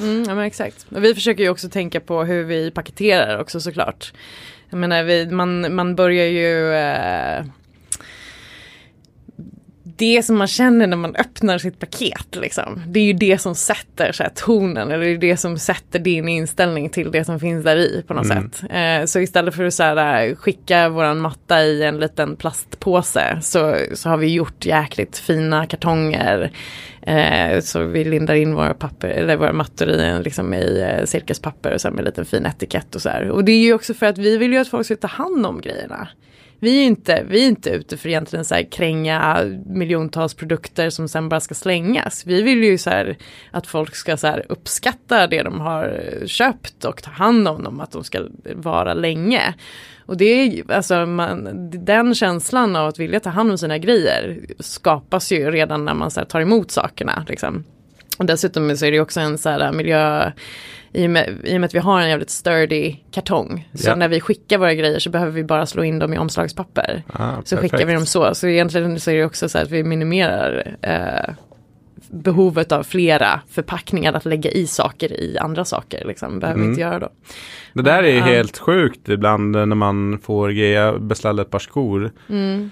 ja men exakt. Och vi försöker ju också tänka på hur vi paketerar också såklart. Jag menar, vi, man, man börjar ju eh, det som man känner när man öppnar sitt paket liksom. Det är ju det som sätter så här, tonen eller det är det som sätter din inställning till det som finns där i på något sätt. Eh, så istället för att så här, skicka våran matta i en liten plastpåse så, så har vi gjort jäkligt fina kartonger. Eh, så vi lindar in våra, papper, eller våra mattor i, en, liksom, i eh, silkespapper och sen med en liten fin etikett och så här. Och det är ju också för att vi vill ju att folk ska ta hand om grejerna. Vi är inte, vi är inte ute för egentligen så här kränga miljontals produkter som sen bara ska slängas. Vi vill ju så här att folk ska så här uppskatta det de har köpt och ta hand om dem, att de ska vara länge. Och det är alltså man, den känslan av att vilja ta hand om sina grejer skapas ju redan när man så här tar emot sakerna. Liksom. Och dessutom så är det också en så här miljö, i och, med, i och med att vi har en jävligt sturdy kartong. Så Ja. när vi skickar våra grejer så behöver vi bara slå in dem i omslagspapper. Ah, Så perfekt. skickar vi dem så. Så egentligen så är det också så att vi minimerar eh, behovet av flera förpackningar att lägga i saker i andra saker. Liksom. behöver Mm. inte göra då. Det där är ju Ja. helt sjukt ibland när man får grejer, beställa ett par skor. Mm.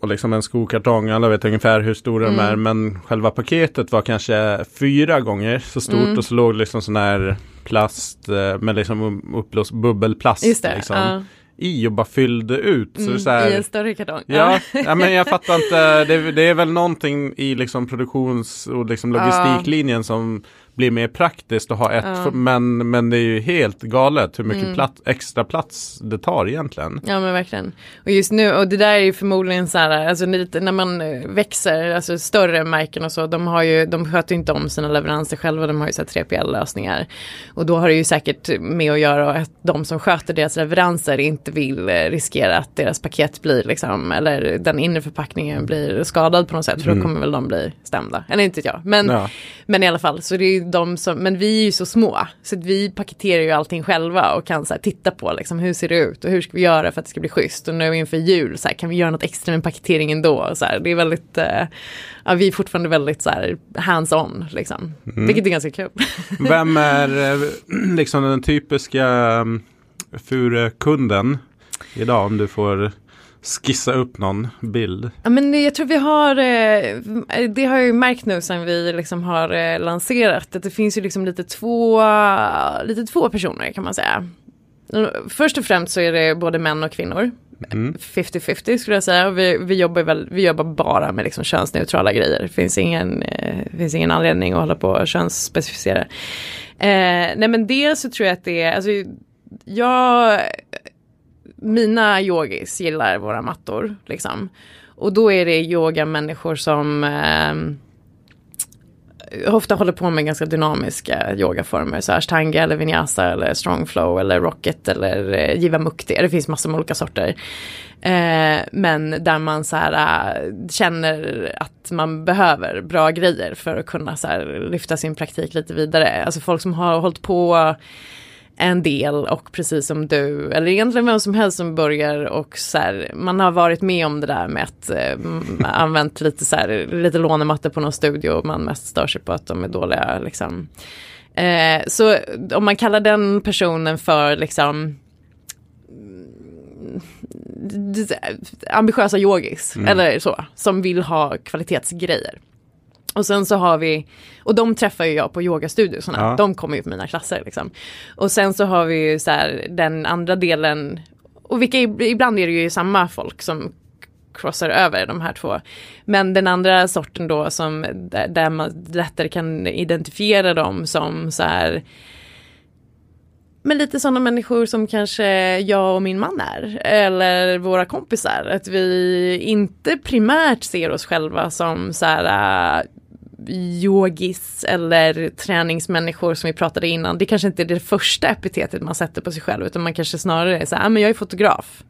Och liksom en skokartong, alla vet ungefär hur stora Mm. de är. Men själva paketet var kanske fyra gånger så stort Mm. och så låg liksom sån här plast eh, med liksom uppblåst bubbelplast Just det. liksom, ja. i och bara fyllde ut. Det Mm, så här, I en större kartong. Ja, ja, men jag fattar inte. Det, det är väl någonting i liksom produktions och liksom logistiklinjen som blir mer praktiskt att ha ett. Ja. Men, men det är ju helt galet hur mycket Mm. plats, extra plats det tar egentligen. Ja men verkligen. Och just nu, och det där är ju förmodligen så här, alltså lite, när man eh, växer, alltså större märken och så, de har ju, de sköter ju inte om sina leveranser själva, de har ju så här 3PL-lösningar. Och då har det ju säkert med att göra att de som sköter deras leveranser inte vill eh, riskera att deras paket blir liksom, eller den inre förpackningen blir skadad på något sätt, för då kommer väl de bli stämda. Eller inte jag. Men, Ja. men i alla fall, så det är ju de som, men vi är ju så små, så att vi paketerar ju allting själva och kan så här, titta på liksom, hur ser det ut och hur ska vi göra för att det ska bli schysst och nu inför jul, så här, kan vi göra något extra med paketeringen då? Så här, det är väldigt, eh, ja, vi är fortfarande väldigt så här, hands-on, liksom. vilket är ganska kul. Vem är eh, liksom den typiska um, Fure-kunden idag om du får skissa upp någon bild? Ja, men jag tror vi har, eh, det har jag ju märkt nu sen vi liksom har eh, lanserat, att det finns ju liksom lite två, lite två personer kan man säga. Först och främst så är det både män och kvinnor. Mm. 50-50 skulle jag säga. Vi, vi, jobbar väl, vi jobbar bara med liksom könsneutrala grejer. Det finns ingen, eh, finns ingen anledning att hålla på och könsspecificera. Eh, nej men dels så tror jag att det är, alltså jag, mina yogis gillar våra mattor liksom. Och då är det yogamänniskor som eh, ofta håller på med ganska dynamiska yogaformer. Så ashtanga eller vinyasa eller strong flow eller rocket eller eh, jiva mukti. Det finns massor med olika sorter. Eh, men där man så här, äh, känner att man behöver bra grejer för att kunna så här, lyfta sin praktik lite vidare. Alltså folk som har hållit på en del och precis som du, eller egentligen vem som helst som börjar och så här, man har varit med om det där med att eh, använt lite så här, lite lånemattor på någon studio och man mest stör sig på att de är dåliga liksom. Eh, så om man kallar den personen för liksom mm, ambitiösa yogis eller så, som vill ha kvalitetsgrejer. Och sen så har vi, och de träffar ju jag på yogastudiosarna, Ja. de kommer ju på mina klasser liksom. Och sen så har vi ju så här den andra delen, och vilka ibland är det ju samma folk som crossar över de här två. Men den andra sorten då som där, man lättare kan identifiera dem som så här men lite sådana människor som kanske jag och min man är. Eller våra kompisar. Att vi inte primärt ser oss själva som så här yogis eller träningsmänniskor som vi pratade innan. Det kanske inte är det första epitetet man sätter på sig själv utan man kanske snarare är så här, ah, men jag är fotograf.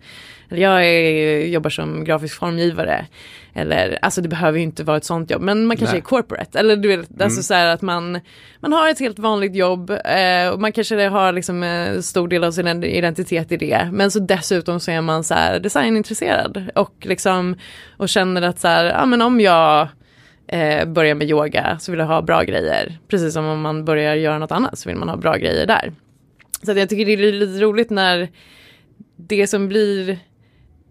Eller jag är, jobbar som grafisk formgivare. Eller, alltså det behöver ju inte vara ett sånt jobb, men man kanske Nej. är corporate. Eller du vet, alltså mm. alltså så här att man, man har ett helt vanligt jobb eh, och man kanske har liksom en stor del av sin identitet i det. Men så dessutom så är man så här designintresserad och liksom och känner att så här, ja men om jag eh, börjar med yoga så vill jag ha bra grejer. Precis som om man börjar göra något annat så vill man ha bra grejer där. Så jag tycker det är lite roligt när det som blir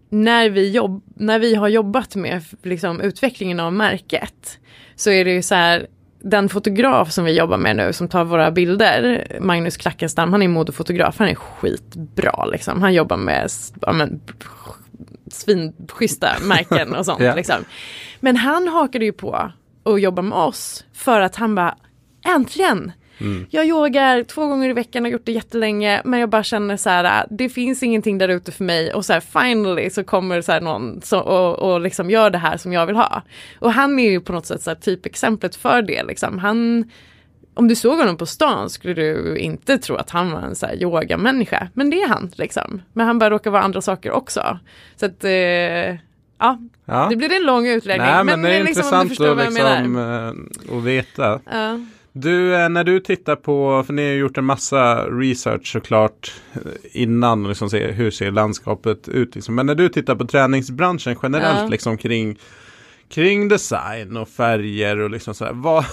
när vi, jobb, när vi har jobbat med liksom, utvecklingen av märket så är det ju så här den fotograf som vi jobbar med nu som tar våra bilder, Magnus Klackenstam, han är modefotograf, han är skitbra liksom. Han jobbar med ja, men, svinschyssta märken och sånt. yeah. liksom. Men han hakade ju på och jobba med oss för att han bara, äntligen! Mm. Jag yogar två gånger i veckan, har gjort det jättelänge, men jag bara känner så här, det finns ingenting där ute för mig och så här finally så kommer så här någon så, och, och liksom gör det här som jag vill ha. Och han är ju på något sätt så här typexemplet för det liksom. Han, om du såg honom på stan skulle du inte tro att han var en så här yogamänniska, men det är han liksom. Men han bara råkar vara andra saker också. Så att eh, Ja, ja, det blir en lång utläggning. Nej, men, men det är liksom, intressant att, liksom, äh, att veta. Ja. Du, eh, när du tittar på, för ni har gjort en massa research såklart eh, innan, och liksom se, hur ser landskapet ut? Liksom. Men när du tittar på träningsbranschen generellt ja. liksom kring kring design och färger och liksom så här. Vad,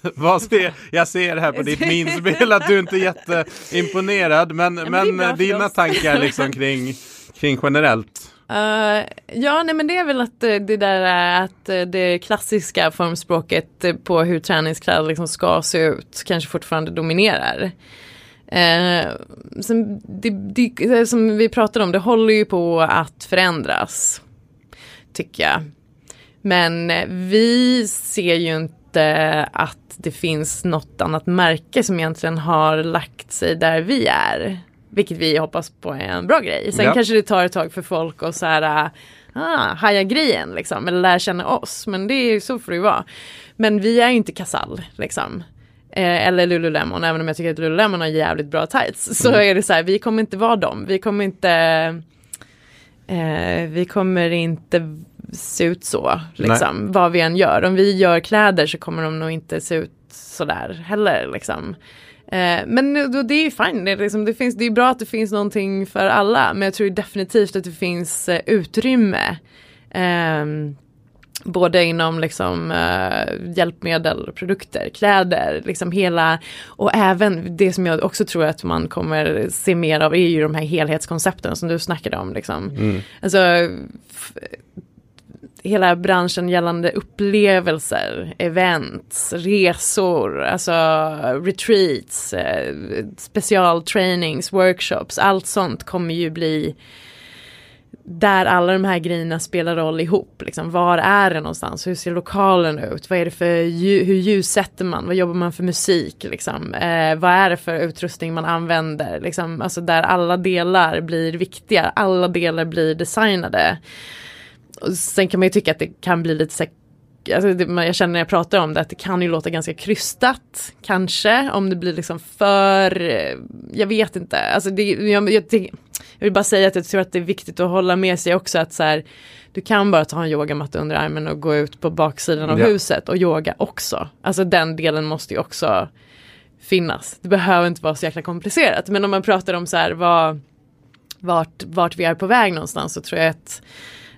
vad ser, jag ser här på ditt minspel att du inte är jätteimponerad men, ja, men, men dina tankar liksom kring, kring generellt. Uh, ja, nej men det är väl att eh, det där är att eh, det klassiska formspråket på hur träningskläder liksom ska se ut kanske fortfarande dominerar. Sen, det, det, som vi pratade om, det håller ju på att förändras. Tycker jag. Men vi ser ju inte att det finns något annat märke som egentligen har lagt sig där vi är. Vilket vi hoppas på är en bra grej. Sen ja. kanske det tar ett tag för folk att så här, ah, haja grejen liksom, eller lära känna oss. Men det är så får det ju vara. Men vi är inte Casall liksom. Eh, eller Lululemon, även om jag tycker att Lululemon har jävligt bra tights. Så mm. är det så här, vi kommer inte vara dem. Vi kommer inte eh, vi kommer inte se ut så, liksom, Nej. vad vi än gör. Om vi gör kläder så kommer de nog inte se ut sådär heller. Liksom. Eh, men det är ju fine, det är, liksom, det, finns, det är bra att det finns någonting för alla men jag tror definitivt att det finns eh, utrymme. Eh, både inom liksom, uh, hjälpmedel, produkter, kläder, liksom hela och även det som jag också tror att man kommer se mer av är ju de här helhetskoncepten som du snackade om. Liksom. Mm. Alltså, hela branschen gällande upplevelser, events, resor, alltså retreats, eh, specialtrainings, workshops, allt sånt kommer ju bli där alla de här grejerna spelar roll ihop. Liksom, var är det någonstans? Hur ser lokalen ut? Vad är det för hur ljussätter man? Vad jobbar man för musik? Liksom? Eh, vad är det för utrustning man använder? Liksom, alltså där alla delar blir viktiga, alla delar blir designade. Och sen kan man ju tycka att det kan bli lite så Alltså det, jag känner när jag pratar om det att det kan ju låta ganska krystat kanske om det blir liksom för, jag vet inte, alltså det, jag, jag, jag, vill bara säga att jag tror att det är viktigt att hålla med sig också att så här, du kan bara ta en yogamatta under armen och gå ut på baksidan av ja. huset och yoga också. Alltså den delen måste ju också finnas. Det behöver inte vara så jäkla komplicerat men om man pratar om så här vad, vart, vart vi är på väg någonstans så tror jag att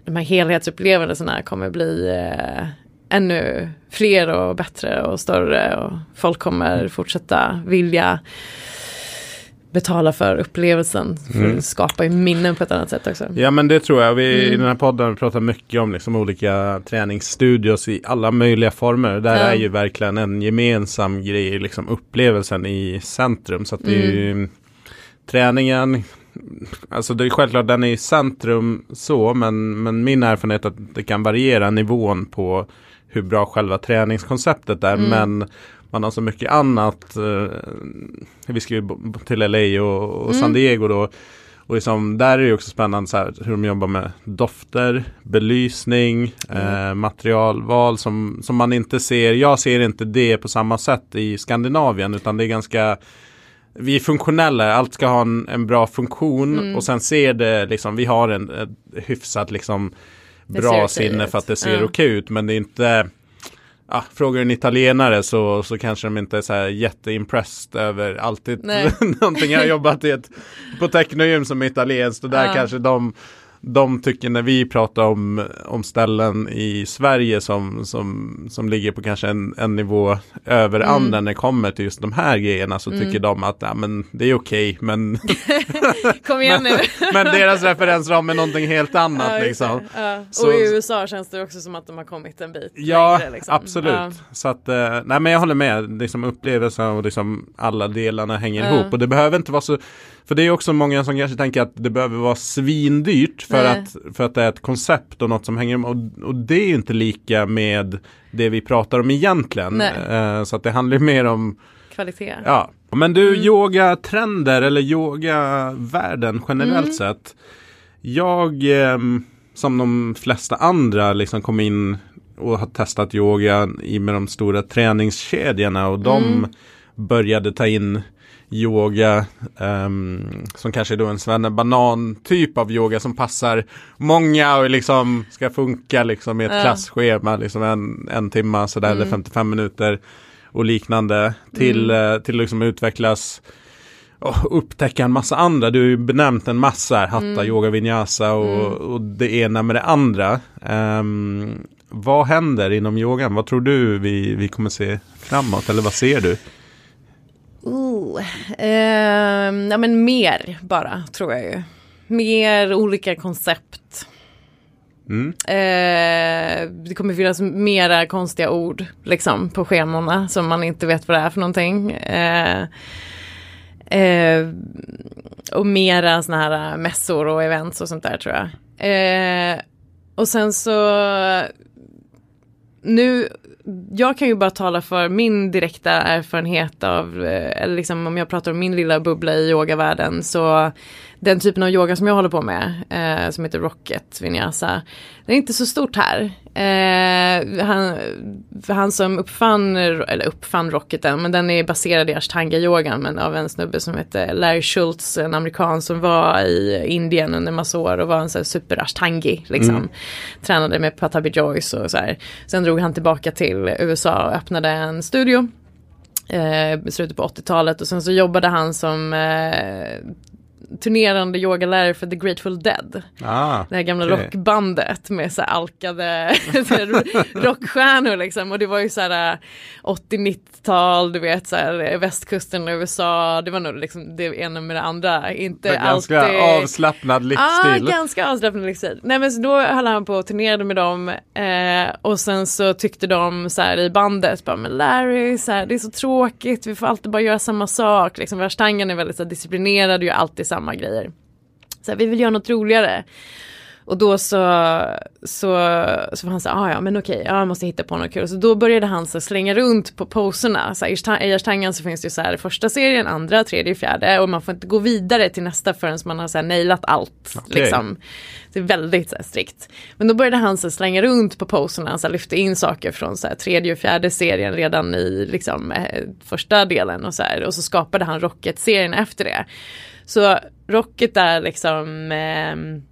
de här helhetsupplevelserna kommer bli eh, ännu fler och bättre och större och folk kommer fortsätta vilja betala för upplevelsen. För mm. skapa minnen på ett annat sätt också. Ja men det tror jag. Vi mm. i den här podden pratar mycket om liksom olika träningsstudios i alla möjliga former. Där ja. är ju verkligen en gemensam grej, liksom upplevelsen i centrum. Så att det är ju mm. träningen, Alltså det är självklart den är i centrum så, men, men min erfarenhet är att det kan variera nivån på hur bra själva träningskonceptet är. Mm. Men man har så mycket annat. Eh, vi ska ju till LA och, och San mm. Diego då. Och liksom, där är det också spännande så här, hur de jobbar med dofter, belysning, Mm. eh, materialval som, som man inte ser. Jag ser inte det på samma sätt i Skandinavien utan det är ganska vi är funktionella, allt ska ha en, en bra funktion Mm. och sen ser det liksom, vi har en hyfsat liksom bra sinne för att det ser Ja. okej ut men det är inte Ja, frågar en italienare så, så kanske de inte är så här jätteimpressed över alltid någonting. Jag har jobbat i ett, på Technogym som är italienskt och där Ja. kanske de de tycker när vi pratar om, om ställen i Sverige som, som, som ligger på kanske en, en nivå över Mm. andra när det kommer till just de här grejerna så tycker de att ja, men det är okej men, Kom igen nu. men deras referensram är någonting helt annat Ja, liksom. Ja. Och i USA känns det också som att de har kommit en bit Ja, längre, liksom. absolut. Ja. Så att, eh, nej men jag håller med. Liksom upplevelsen och liksom alla delarna hänger ihop. Och det behöver inte vara så, för det är också många som kanske tänker att det behöver vara svindyrt för, Nej. att, för att det är ett koncept och något som hänger och, och det är ju inte lika med det vi pratar om egentligen. Eh, så att det handlar mer om, Kvalitet. ja. Men du, Mm. yogatrender eller yogavärlden generellt Mm. sett. Jag, ehm, som de flesta andra, liksom kom in och har testat yoga i med de stora träningskedjorna och de Mm. började ta in yoga ehm, som kanske är då en svenne banan typ av yoga som passar många och liksom ska funka liksom i ett Ja. klasschema liksom en, en timma sådär eller Mm. 55 minuter och liknande till, eh, till liksom utvecklas och upptäcka en massa andra. Du har ju benämnt en massa här, hatta, Mm. yoga, vinyasa och, och det ena med det andra. Ehm, vad händer inom yogan? Vad tror du vi, vi kommer se framåt? Eller vad ser du? Ooh, ehm, ja men mer bara tror jag ju. Mer olika koncept. Mm. Eh, det kommer finnas mera konstiga ord liksom på schemorna som man inte vet vad det är för någonting. Eh, eh, och mera sådana här mässor och events och sånt där tror jag. Och sen så nu, jag kan ju bara tala för min direkta erfarenhet av, eh, eller liksom om jag pratar om min lilla bubbla i yogavärlden så den typen av yoga som jag håller på med, eh, som heter Rocket Vinyasa, det är inte så stort här. Eh, han, han som uppfann, eller uppfann Rocketen, men den är baserad i ashtanga-yogan, men av en snubbe som heter Larry Schultz, en amerikan som var i Indien under massa år och var en sån här super-ashtangi, liksom. Mm. Tränade med Patabi Joyce och så här. Sen drog han tillbaka till USA och öppnade en studio eh, slutet på 80-talet och sen så jobbade han som eh, turnerande yogalärare för The Grateful Dead. Ah, Det här gamla Okej. rockbandet med så här alkade rockstjärnor liksom. Och det var ju så här äh, 80-90-tal, du vet så här västkusten i USA. Det var nog liksom det ena med det andra. Inte ganska alltid. avslappnad livsstil. Ja, ganska avslappnad livsstil. Nej men så då höll han på och turnerade med dem eh, och sen så tyckte de så här i bandet, bara men Larry, så här, det är så tråkigt, vi får alltid bara göra samma sak. Liksom, Värstangen är väldigt så här, disciplinerad och gör alltid samma grejer. Så här, vi vill göra något roligare. Och då så, så, så var han så här, ah, ja men okej, ja, jag måste hitta på något kul. Så då började han så slänga runt på poserna. Så här, I Ashtangan så finns det ju så här första serien, andra, tredje, fjärde. Och man får inte gå vidare till nästa förrän man har så här nailat allt. Okej. Liksom. Det är väldigt så här, strikt. Men då började han så slänga runt på poserna, så här, lyfte in saker från så här, tredje och fjärde serien redan i liksom, eh, första delen. Och så, här, och så skapade han Rocket-serien efter det. Så Rocket är liksom eh,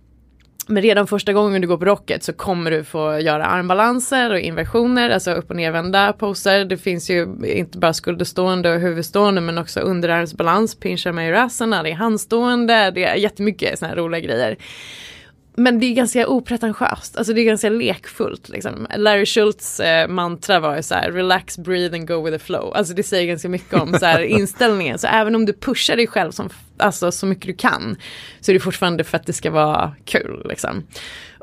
men redan första gången du går på Rocket så kommer du få göra armbalanser och inversioner, alltså upp och nervända poser. Det finns ju inte bara skulderstående och huvudstående men också underarmsbalans, pincha majorasana, det är handstående, det är jättemycket sådana här roliga grejer. Men det är ganska opretentiöst, alltså det är ganska lekfullt. Liksom. Larry Schultz eh, mantra var ju så här, relax, breathe and go with the flow. Alltså det säger ganska mycket om så här, inställningen. Så även om du pushar dig själv som, alltså, så mycket du kan så är det fortfarande för att det ska vara kul. Liksom.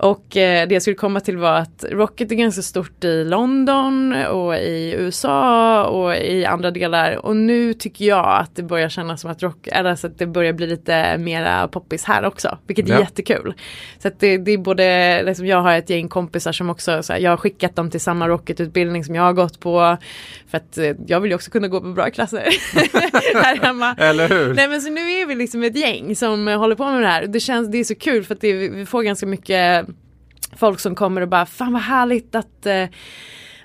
Och eh, det jag skulle komma till var att Rocket är ganska stort i London och i USA och i andra delar. Och nu tycker jag att det börjar kännas som att, rock, eller alltså att det börjar bli lite mera poppis här också. Vilket är Ja. jättekul. Så att det, det är både, liksom jag har ett gäng kompisar som också, så här, jag har skickat dem till samma Rocket-utbildning som jag har gått på. För att eh, jag vill ju också kunna gå på bra klasser här hemma. Eller hur? Nej men så nu är är vi liksom ett gäng som håller på med det här. Det känns, det är så kul för att det, vi får ganska mycket folk som kommer och bara, fan vad härligt att eh,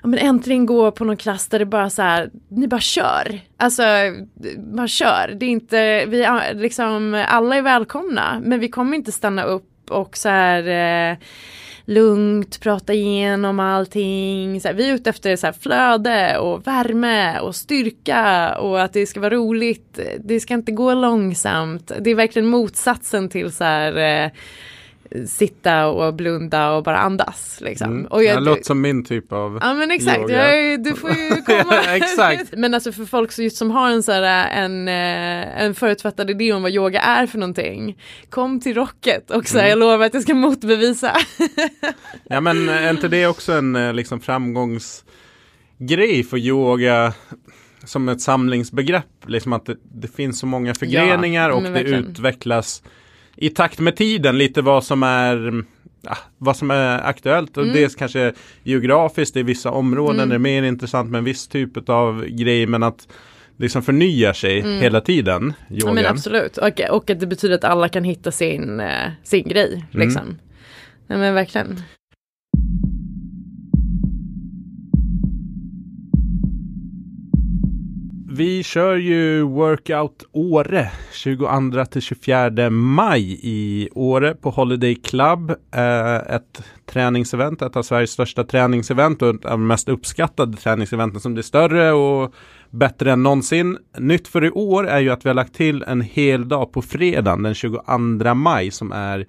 ja, men äntligen gå på någon klass där det bara så här, ni bara kör. Alltså, bara kör. Det är inte, vi liksom, alla är välkomna, men vi kommer inte stanna upp och så här eh, lugnt prata igenom allting. Så här, vi är ute efter så här, flöde och värme och styrka och att det ska vara roligt. Det ska inte gå långsamt. Det är verkligen motsatsen till så här eh, sitta och blunda och bara andas. Liksom. Mm. Och jag, det låter som min typ av Ja men exakt, jag, du får ju komma. exakt. men alltså för folk som, just som har en, så här, en, eh, en förutfattad idé om vad yoga är för någonting. Kom till Rocket och så här, mm. jag lovar att jag ska motbevisa. ja men är inte det också en eh, liksom framgångsgrej för yoga? Som ett samlingsbegrepp, liksom att det, det finns så många förgreningar ja, och det utvecklas i takt med tiden lite vad som är ja, vad som är aktuellt och mm. dels kanske geografiskt i vissa områden mm. är mer intressant med en viss typ av grej men att liksom förnyar sig mm. hela tiden. Ja, men absolut och, och att det betyder att alla kan hitta sin, eh, sin grej. Mm. Liksom. Ja, men verkligen. Vi kör ju Workout Åre 22 till 24 maj i Åre på Holiday Club. Eh, ett träningsevent, ett av Sveriges största träningsevent och ett av de mest uppskattade träningseventen som blir större och bättre än någonsin. Nytt för i år är ju att vi har lagt till en hel dag på fredagen den 22 maj som är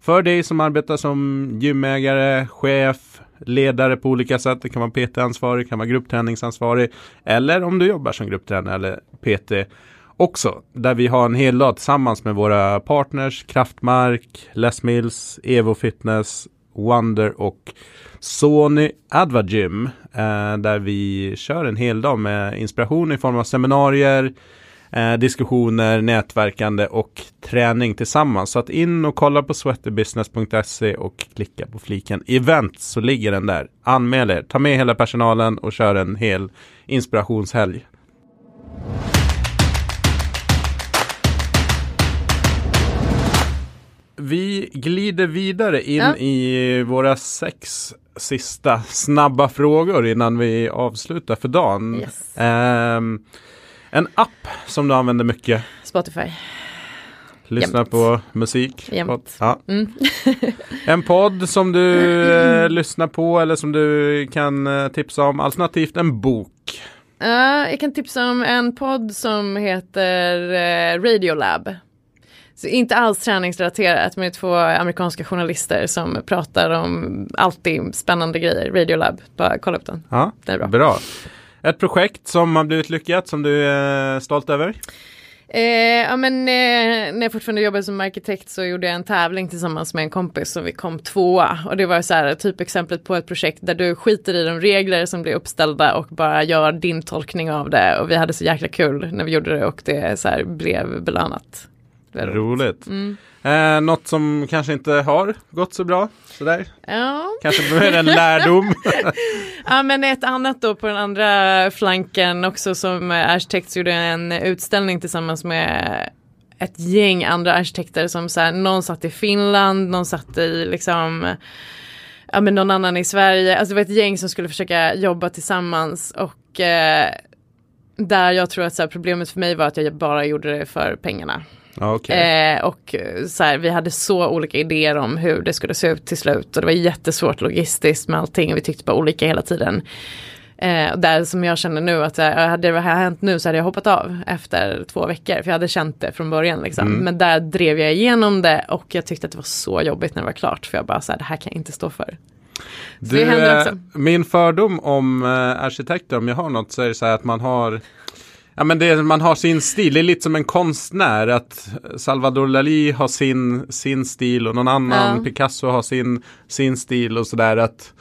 för dig som arbetar som gymägare, chef, ledare på olika sätt. Det kan vara PT-ansvarig, kan vara gruppträningsansvarig eller om du jobbar som grupptränare eller PT också. Där vi har en hel dag tillsammans med våra partners Kraftmark, Les Mills, Evo Fitness, Wonder och Sony Advagym. Eh, där vi kör en hel dag med inspiration i form av seminarier, eh, diskussioner, nätverkande och träning tillsammans. Så att in och kolla på sweaterbusiness.se och klicka på fliken event så ligger den där. Anmäl er, ta med hela personalen och kör en hel inspirationshelg. Vi glider vidare in ja. i våra sex sista snabba frågor innan vi avslutar för dagen. Yes. Um, en app som du använder mycket? Spotify. Lyssnar Jämt. på musik? Jämt. Ja. Mm. en podd som du eh, lyssnar på eller som du kan eh, tipsa om, alternativt en bok? Uh, jag kan tipsa om en podd som heter uh, Radiolab. Så inte alls träningsrelaterat med två amerikanska journalister som pratar om alltid spännande grejer. Radiolab, bara kolla upp den. Ja, det är bra. bra. Ett projekt som har blivit lyckat som du är stolt över? Eh, ja men eh, när jag fortfarande jobbade som arkitekt så gjorde jag en tävling tillsammans med en kompis och vi kom tvåa. Och det var så här typexemplet på ett projekt där du skiter i de regler som blir uppställda och bara gör din tolkning av det. Och vi hade så jäkla kul när vi gjorde det och det så här blev belönat. Roligt. Mm. Eh, något som kanske inte har gått så bra. Sådär. Ja. Kanske mer en lärdom. ja men ett annat då på den andra flanken också som arkitekt gjorde en utställning tillsammans med ett gäng andra arkitekter som så här, någon satt i Finland, någon satt i liksom ja men någon annan i Sverige. Alltså det var ett gäng som skulle försöka jobba tillsammans och eh, där jag tror att så här, problemet för mig var att jag bara gjorde det för pengarna. Okay. Eh, och så här, vi hade så olika idéer om hur det skulle se ut till slut. Och det var jättesvårt logistiskt med allting. Vi tyckte bara olika hela tiden. Eh, där som jag känner nu att här, hade det här hänt nu så hade jag hoppat av efter två veckor. För jag hade känt det från början. Liksom. Mm. Men där drev jag igenom det och jag tyckte att det var så jobbigt när det var klart. För jag bara så här, det här kan jag inte stå för. Du, eh, min fördom om eh, arkitekter, om jag har något, så är det så här att man har Ja men det, man har sin stil, det är lite som en konstnär att Salvador Dalí har sin, sin stil och någon annan, ja. Picasso har sin, sin stil och sådär att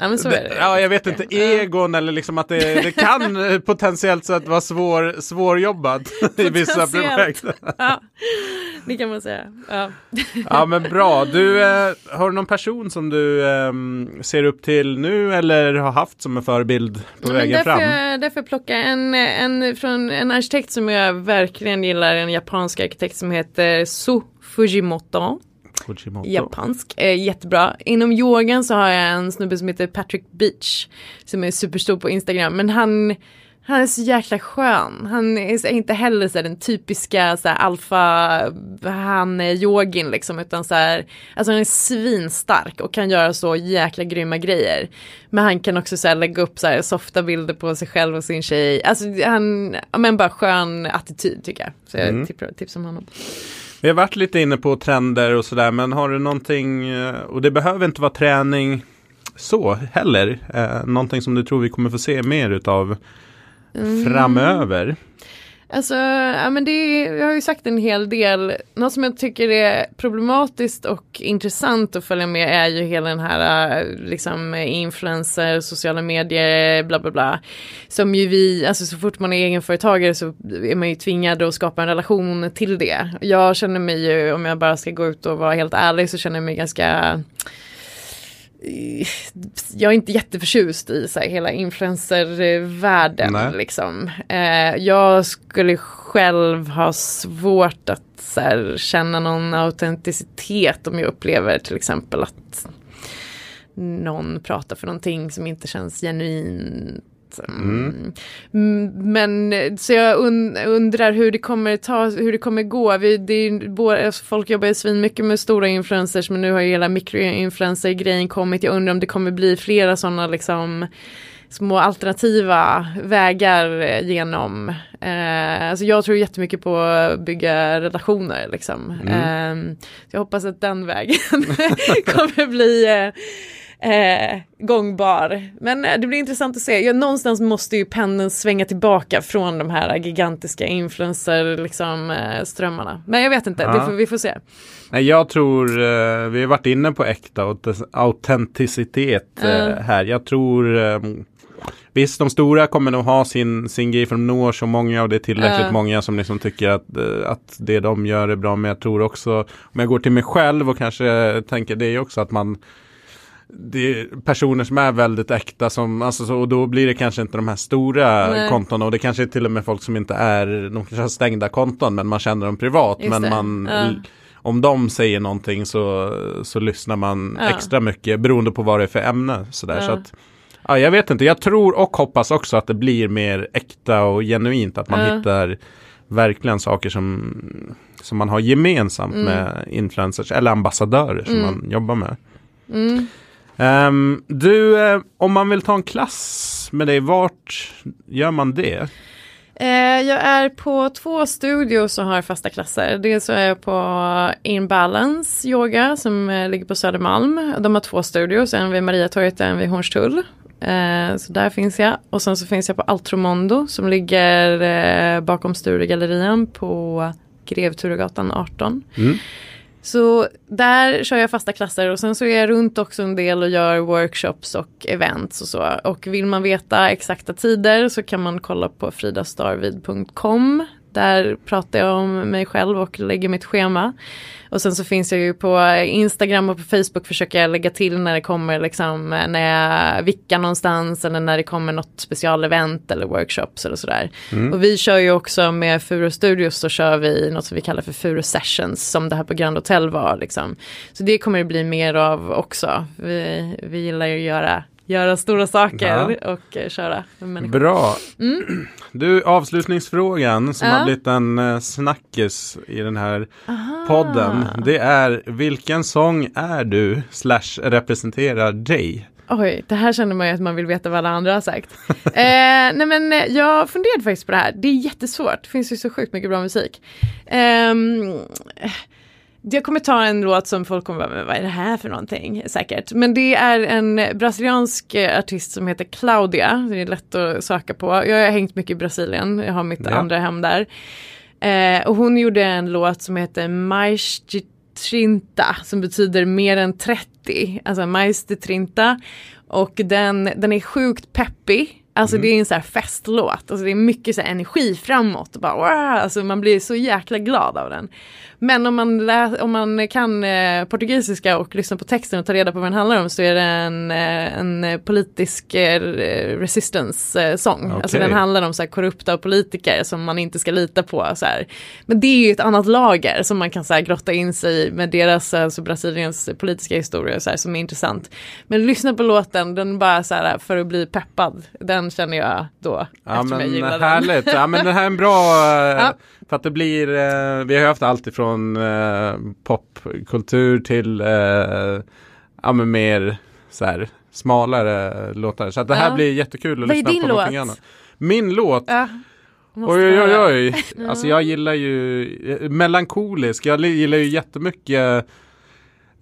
Ja, men så är det. Ja, jag vet inte, egon eller liksom att det, det kan potentiellt sett vara svår, svårjobbat i vissa projekt. Ja. det kan man säga. Ja, ja men bra. Du, eh, har du någon person som du eh, ser upp till nu eller har haft som en förebild på vägen därför, fram? Jag, därför plocka en, en från en arkitekt som jag verkligen gillar, en japansk arkitekt som heter Su Fujimoto. Fujimoto. Japansk, eh, jättebra. Inom yogan så har jag en snubbe som heter Patrick Beach. Som är superstor på Instagram. Men han, han är så jäkla skön. Han är inte heller så den typiska så här, alfa, han är yogin liksom. Utan så här, alltså han är svinstark och kan göra så jäkla grymma grejer. Men han kan också så här, lägga upp så här, softa bilder på sig själv och sin tjej. Alltså han, men bara skön attityd tycker jag. Så jag Mm. tips om honom. Vi har varit lite inne på trender och sådär, men har du någonting, eh, och det behöver inte vara träning så heller, eh, någonting som du tror vi kommer få se mer utav framöver? Alltså, ja men det är, jag har ju sagt en hel del. Något som jag tycker är problematiskt och intressant att följa med är ju hela den här eh, liksom influencer, sociala medier, bla bla bla. Som ju vi, alltså så fort man är egenföretagare så är man ju tvingad att skapa en relation till det. Jag känner mig ju, om jag bara ska gå ut och vara helt ärlig, så känner jag mig ganska jag är inte jätteförtjust i så här, hela influencervärlden. Nej. Liksom. Eh, jag skulle själv ha svårt att så här, känna någon autenticitet om jag upplever till exempel att någon pratar för någonting som inte känns genuint. Mm. Mm, Men så jag und undrar hur det kommer ta, hur det kommer gå. Vi, det är, både, alltså, folk jobbar ju svin mycket med stora influencers men nu har ju hela mikroinfluencer-grejen kommit. Jag undrar om det kommer bli flera sådana liksom små alternativa vägar eh, genom. Eh, alltså jag tror jättemycket på att bygga relationer liksom. Eh, så jag hoppas att den vägen kommer bli eh, eh, gångbar. Men eh, det blir intressant att se. Ja, någonstans måste ju pendeln svänga tillbaka från de här gigantiska influencer liksom, eh, strömmarna. Men jag vet inte, Ja. får, vi får se. Nej, jag tror, eh, vi har varit inne på äkta aut- autenticitet Ja. här. Jag tror, eh, visst de stora kommer nog ha sin, sin grej för de når så många och det är tillräckligt Ja. många som liksom tycker att, att det de gör är bra. Men jag tror också, om jag går till mig själv och kanske tänker det också att man det är personer som är väldigt äkta som, alltså så, och då blir det kanske inte de här stora Nej. kontona och det kanske är till och med folk som inte är, de kanske har stängda konton men man känner dem privat Just men det. man Ja. om de säger någonting så, så lyssnar man Ja. extra mycket beroende på vad det är för ämne. Sådär. Ja. Så att, ja, jag vet inte, jag tror och hoppas också att det blir mer äkta och genuint. Att man hittar verkligen saker som, som man har gemensamt Mm. med influencers eller ambassadörer som man jobbar med. Mm. Ehm, du, eh, om man vill ta en klass med dig, vart gör man det? Eh, jag är på två studios och har fasta klasser. Dels så är jag på Inbalance Yoga som eh, ligger på Södermalm. De har två studios, en vid Mariatorget och en vid Hornstull. Eh, så där finns jag. Och sen så finns jag på Altromondo som ligger eh, bakom Sturegallerian på Grev Turegatan 18. Mm. Så där kör jag fasta klasser och sen så är jag runt också en del och gör workshops och events och så. Och vill man veta exakta tider så kan man kolla på fridastarvid.com. Där pratar jag om mig själv och lägger mitt schema. Och sen så finns jag ju på Instagram och på Facebook försöker jag lägga till när det kommer liksom när jag vickar någonstans eller när det kommer något specialevent eller workshops eller sådär. Och vi kör ju också med Furo Studios så kör vi något som vi kallar för Furo Sessions som det här på Grand Hotel var liksom. Så det kommer det bli mer av också. Vi, vi gillar ju att göra, göra stora saker och eh, köra människor. Bra. Du, avslutningsfrågan som Mm. Ja. har blivit en eh, snackis i den här podden. Det är vilken sång är du slash representerar dig? Oj, det här känner man ju att man vill veta vad alla andra har sagt. eh, nej men eh, jag funderade faktiskt på det här. Det är jättesvårt. Det finns ju så sjukt mycket bra musik. Eh, jag kommer ta en låt som folk kommer bara, men vad är det här för någonting? Säkert. Men det är en brasiliansk eh, artist som heter Claudia. Det är lätt att söka på. Jag har hängt mycket i Brasilien. Jag har mitt Ja. andra hem där. Eh, och hon gjorde en låt som heter Mais de Trinta som betyder mer än 30. Alltså Mais de Trinta. Och den, den är sjukt peppig. Alltså det är en så här festlåt, alltså det är mycket så energi framåt. Och bara, wow! alltså man blir så jäkla glad av den. Men om man, lä- om man kan eh, portugisiska och lyssnar på texten och tar reda på vad den handlar om så är det en, eh, en politisk eh, resistance-sång. Alltså Okej. den handlar om så här korrupta politiker som man inte ska lita på. Så här. Men det är ju ett annat lager som man kan så här, grotta in sig i med deras, alltså Brasiliens politiska historia så här, som är intressant. Men lyssna på låten, den bara så här för att bli peppad. Den känner jag då. Ja eftersom jag men gillar den. härligt, ja men det här är en bra, eh, Ja. för att det blir, eh, vi har haft allt ifrån eh, popkultur till, eh, ja men mer så här smalare låtar. Så att det här Ja. blir jättekul att Vad lyssna på någonting låt? annat. Min låt? Ja, Oj oj oj oj. Alltså jag gillar ju eh, melankolisk. Jag gillar ju jättemycket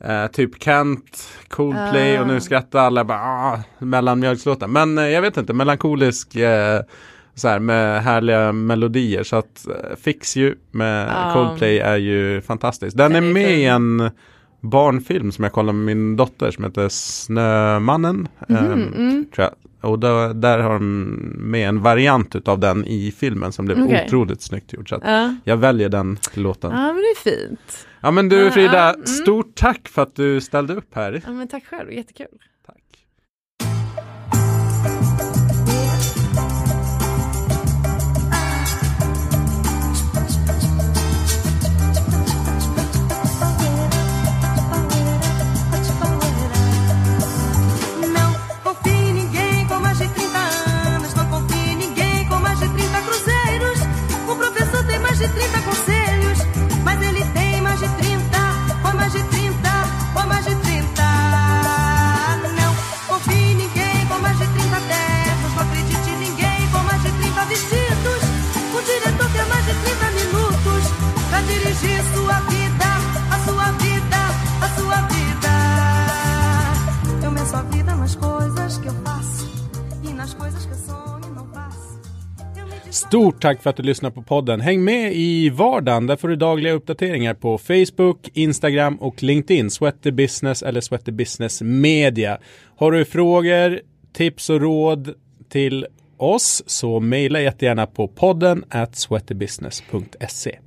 eh, typ Kent, Coldplay Ah. och nu skrattar alla bara ah, mellanmjölkslåtar. Men eh, jag vet inte, melankolisk eh, så här med härliga melodier. Så att eh, Fix You med Ah. Coldplay är ju fantastisk. Den är Den är med i en barnfilm som jag kollar med min dotter som heter Snömannen. Mhm, ehm, mm. tror jag. Och då, där har de med en variant av den i filmen som blev Okej. otroligt snyggt gjort. Så Ja. jag väljer den låten. ja, men det är fint. Ja men du Ja, Frida, ja, mm. stort tack för att du ställde upp här. Ja, men tack själv, jättekul. Dirigir sua vida, a sua vida, a sua vida. Eu meço a vida nas coisas que eu faço e nas coisas que eu sonho e não faço. Stort tack för att du lyssnar på podden. Häng med i vardagen. Där får du dagliga uppdateringar på Facebook, Instagram och LinkedIn. Sweaty Business eller Sweaty Business Media. Har du frågor, tips och råd till oss så mejla jättegärna på podden at sweatybusiness.se.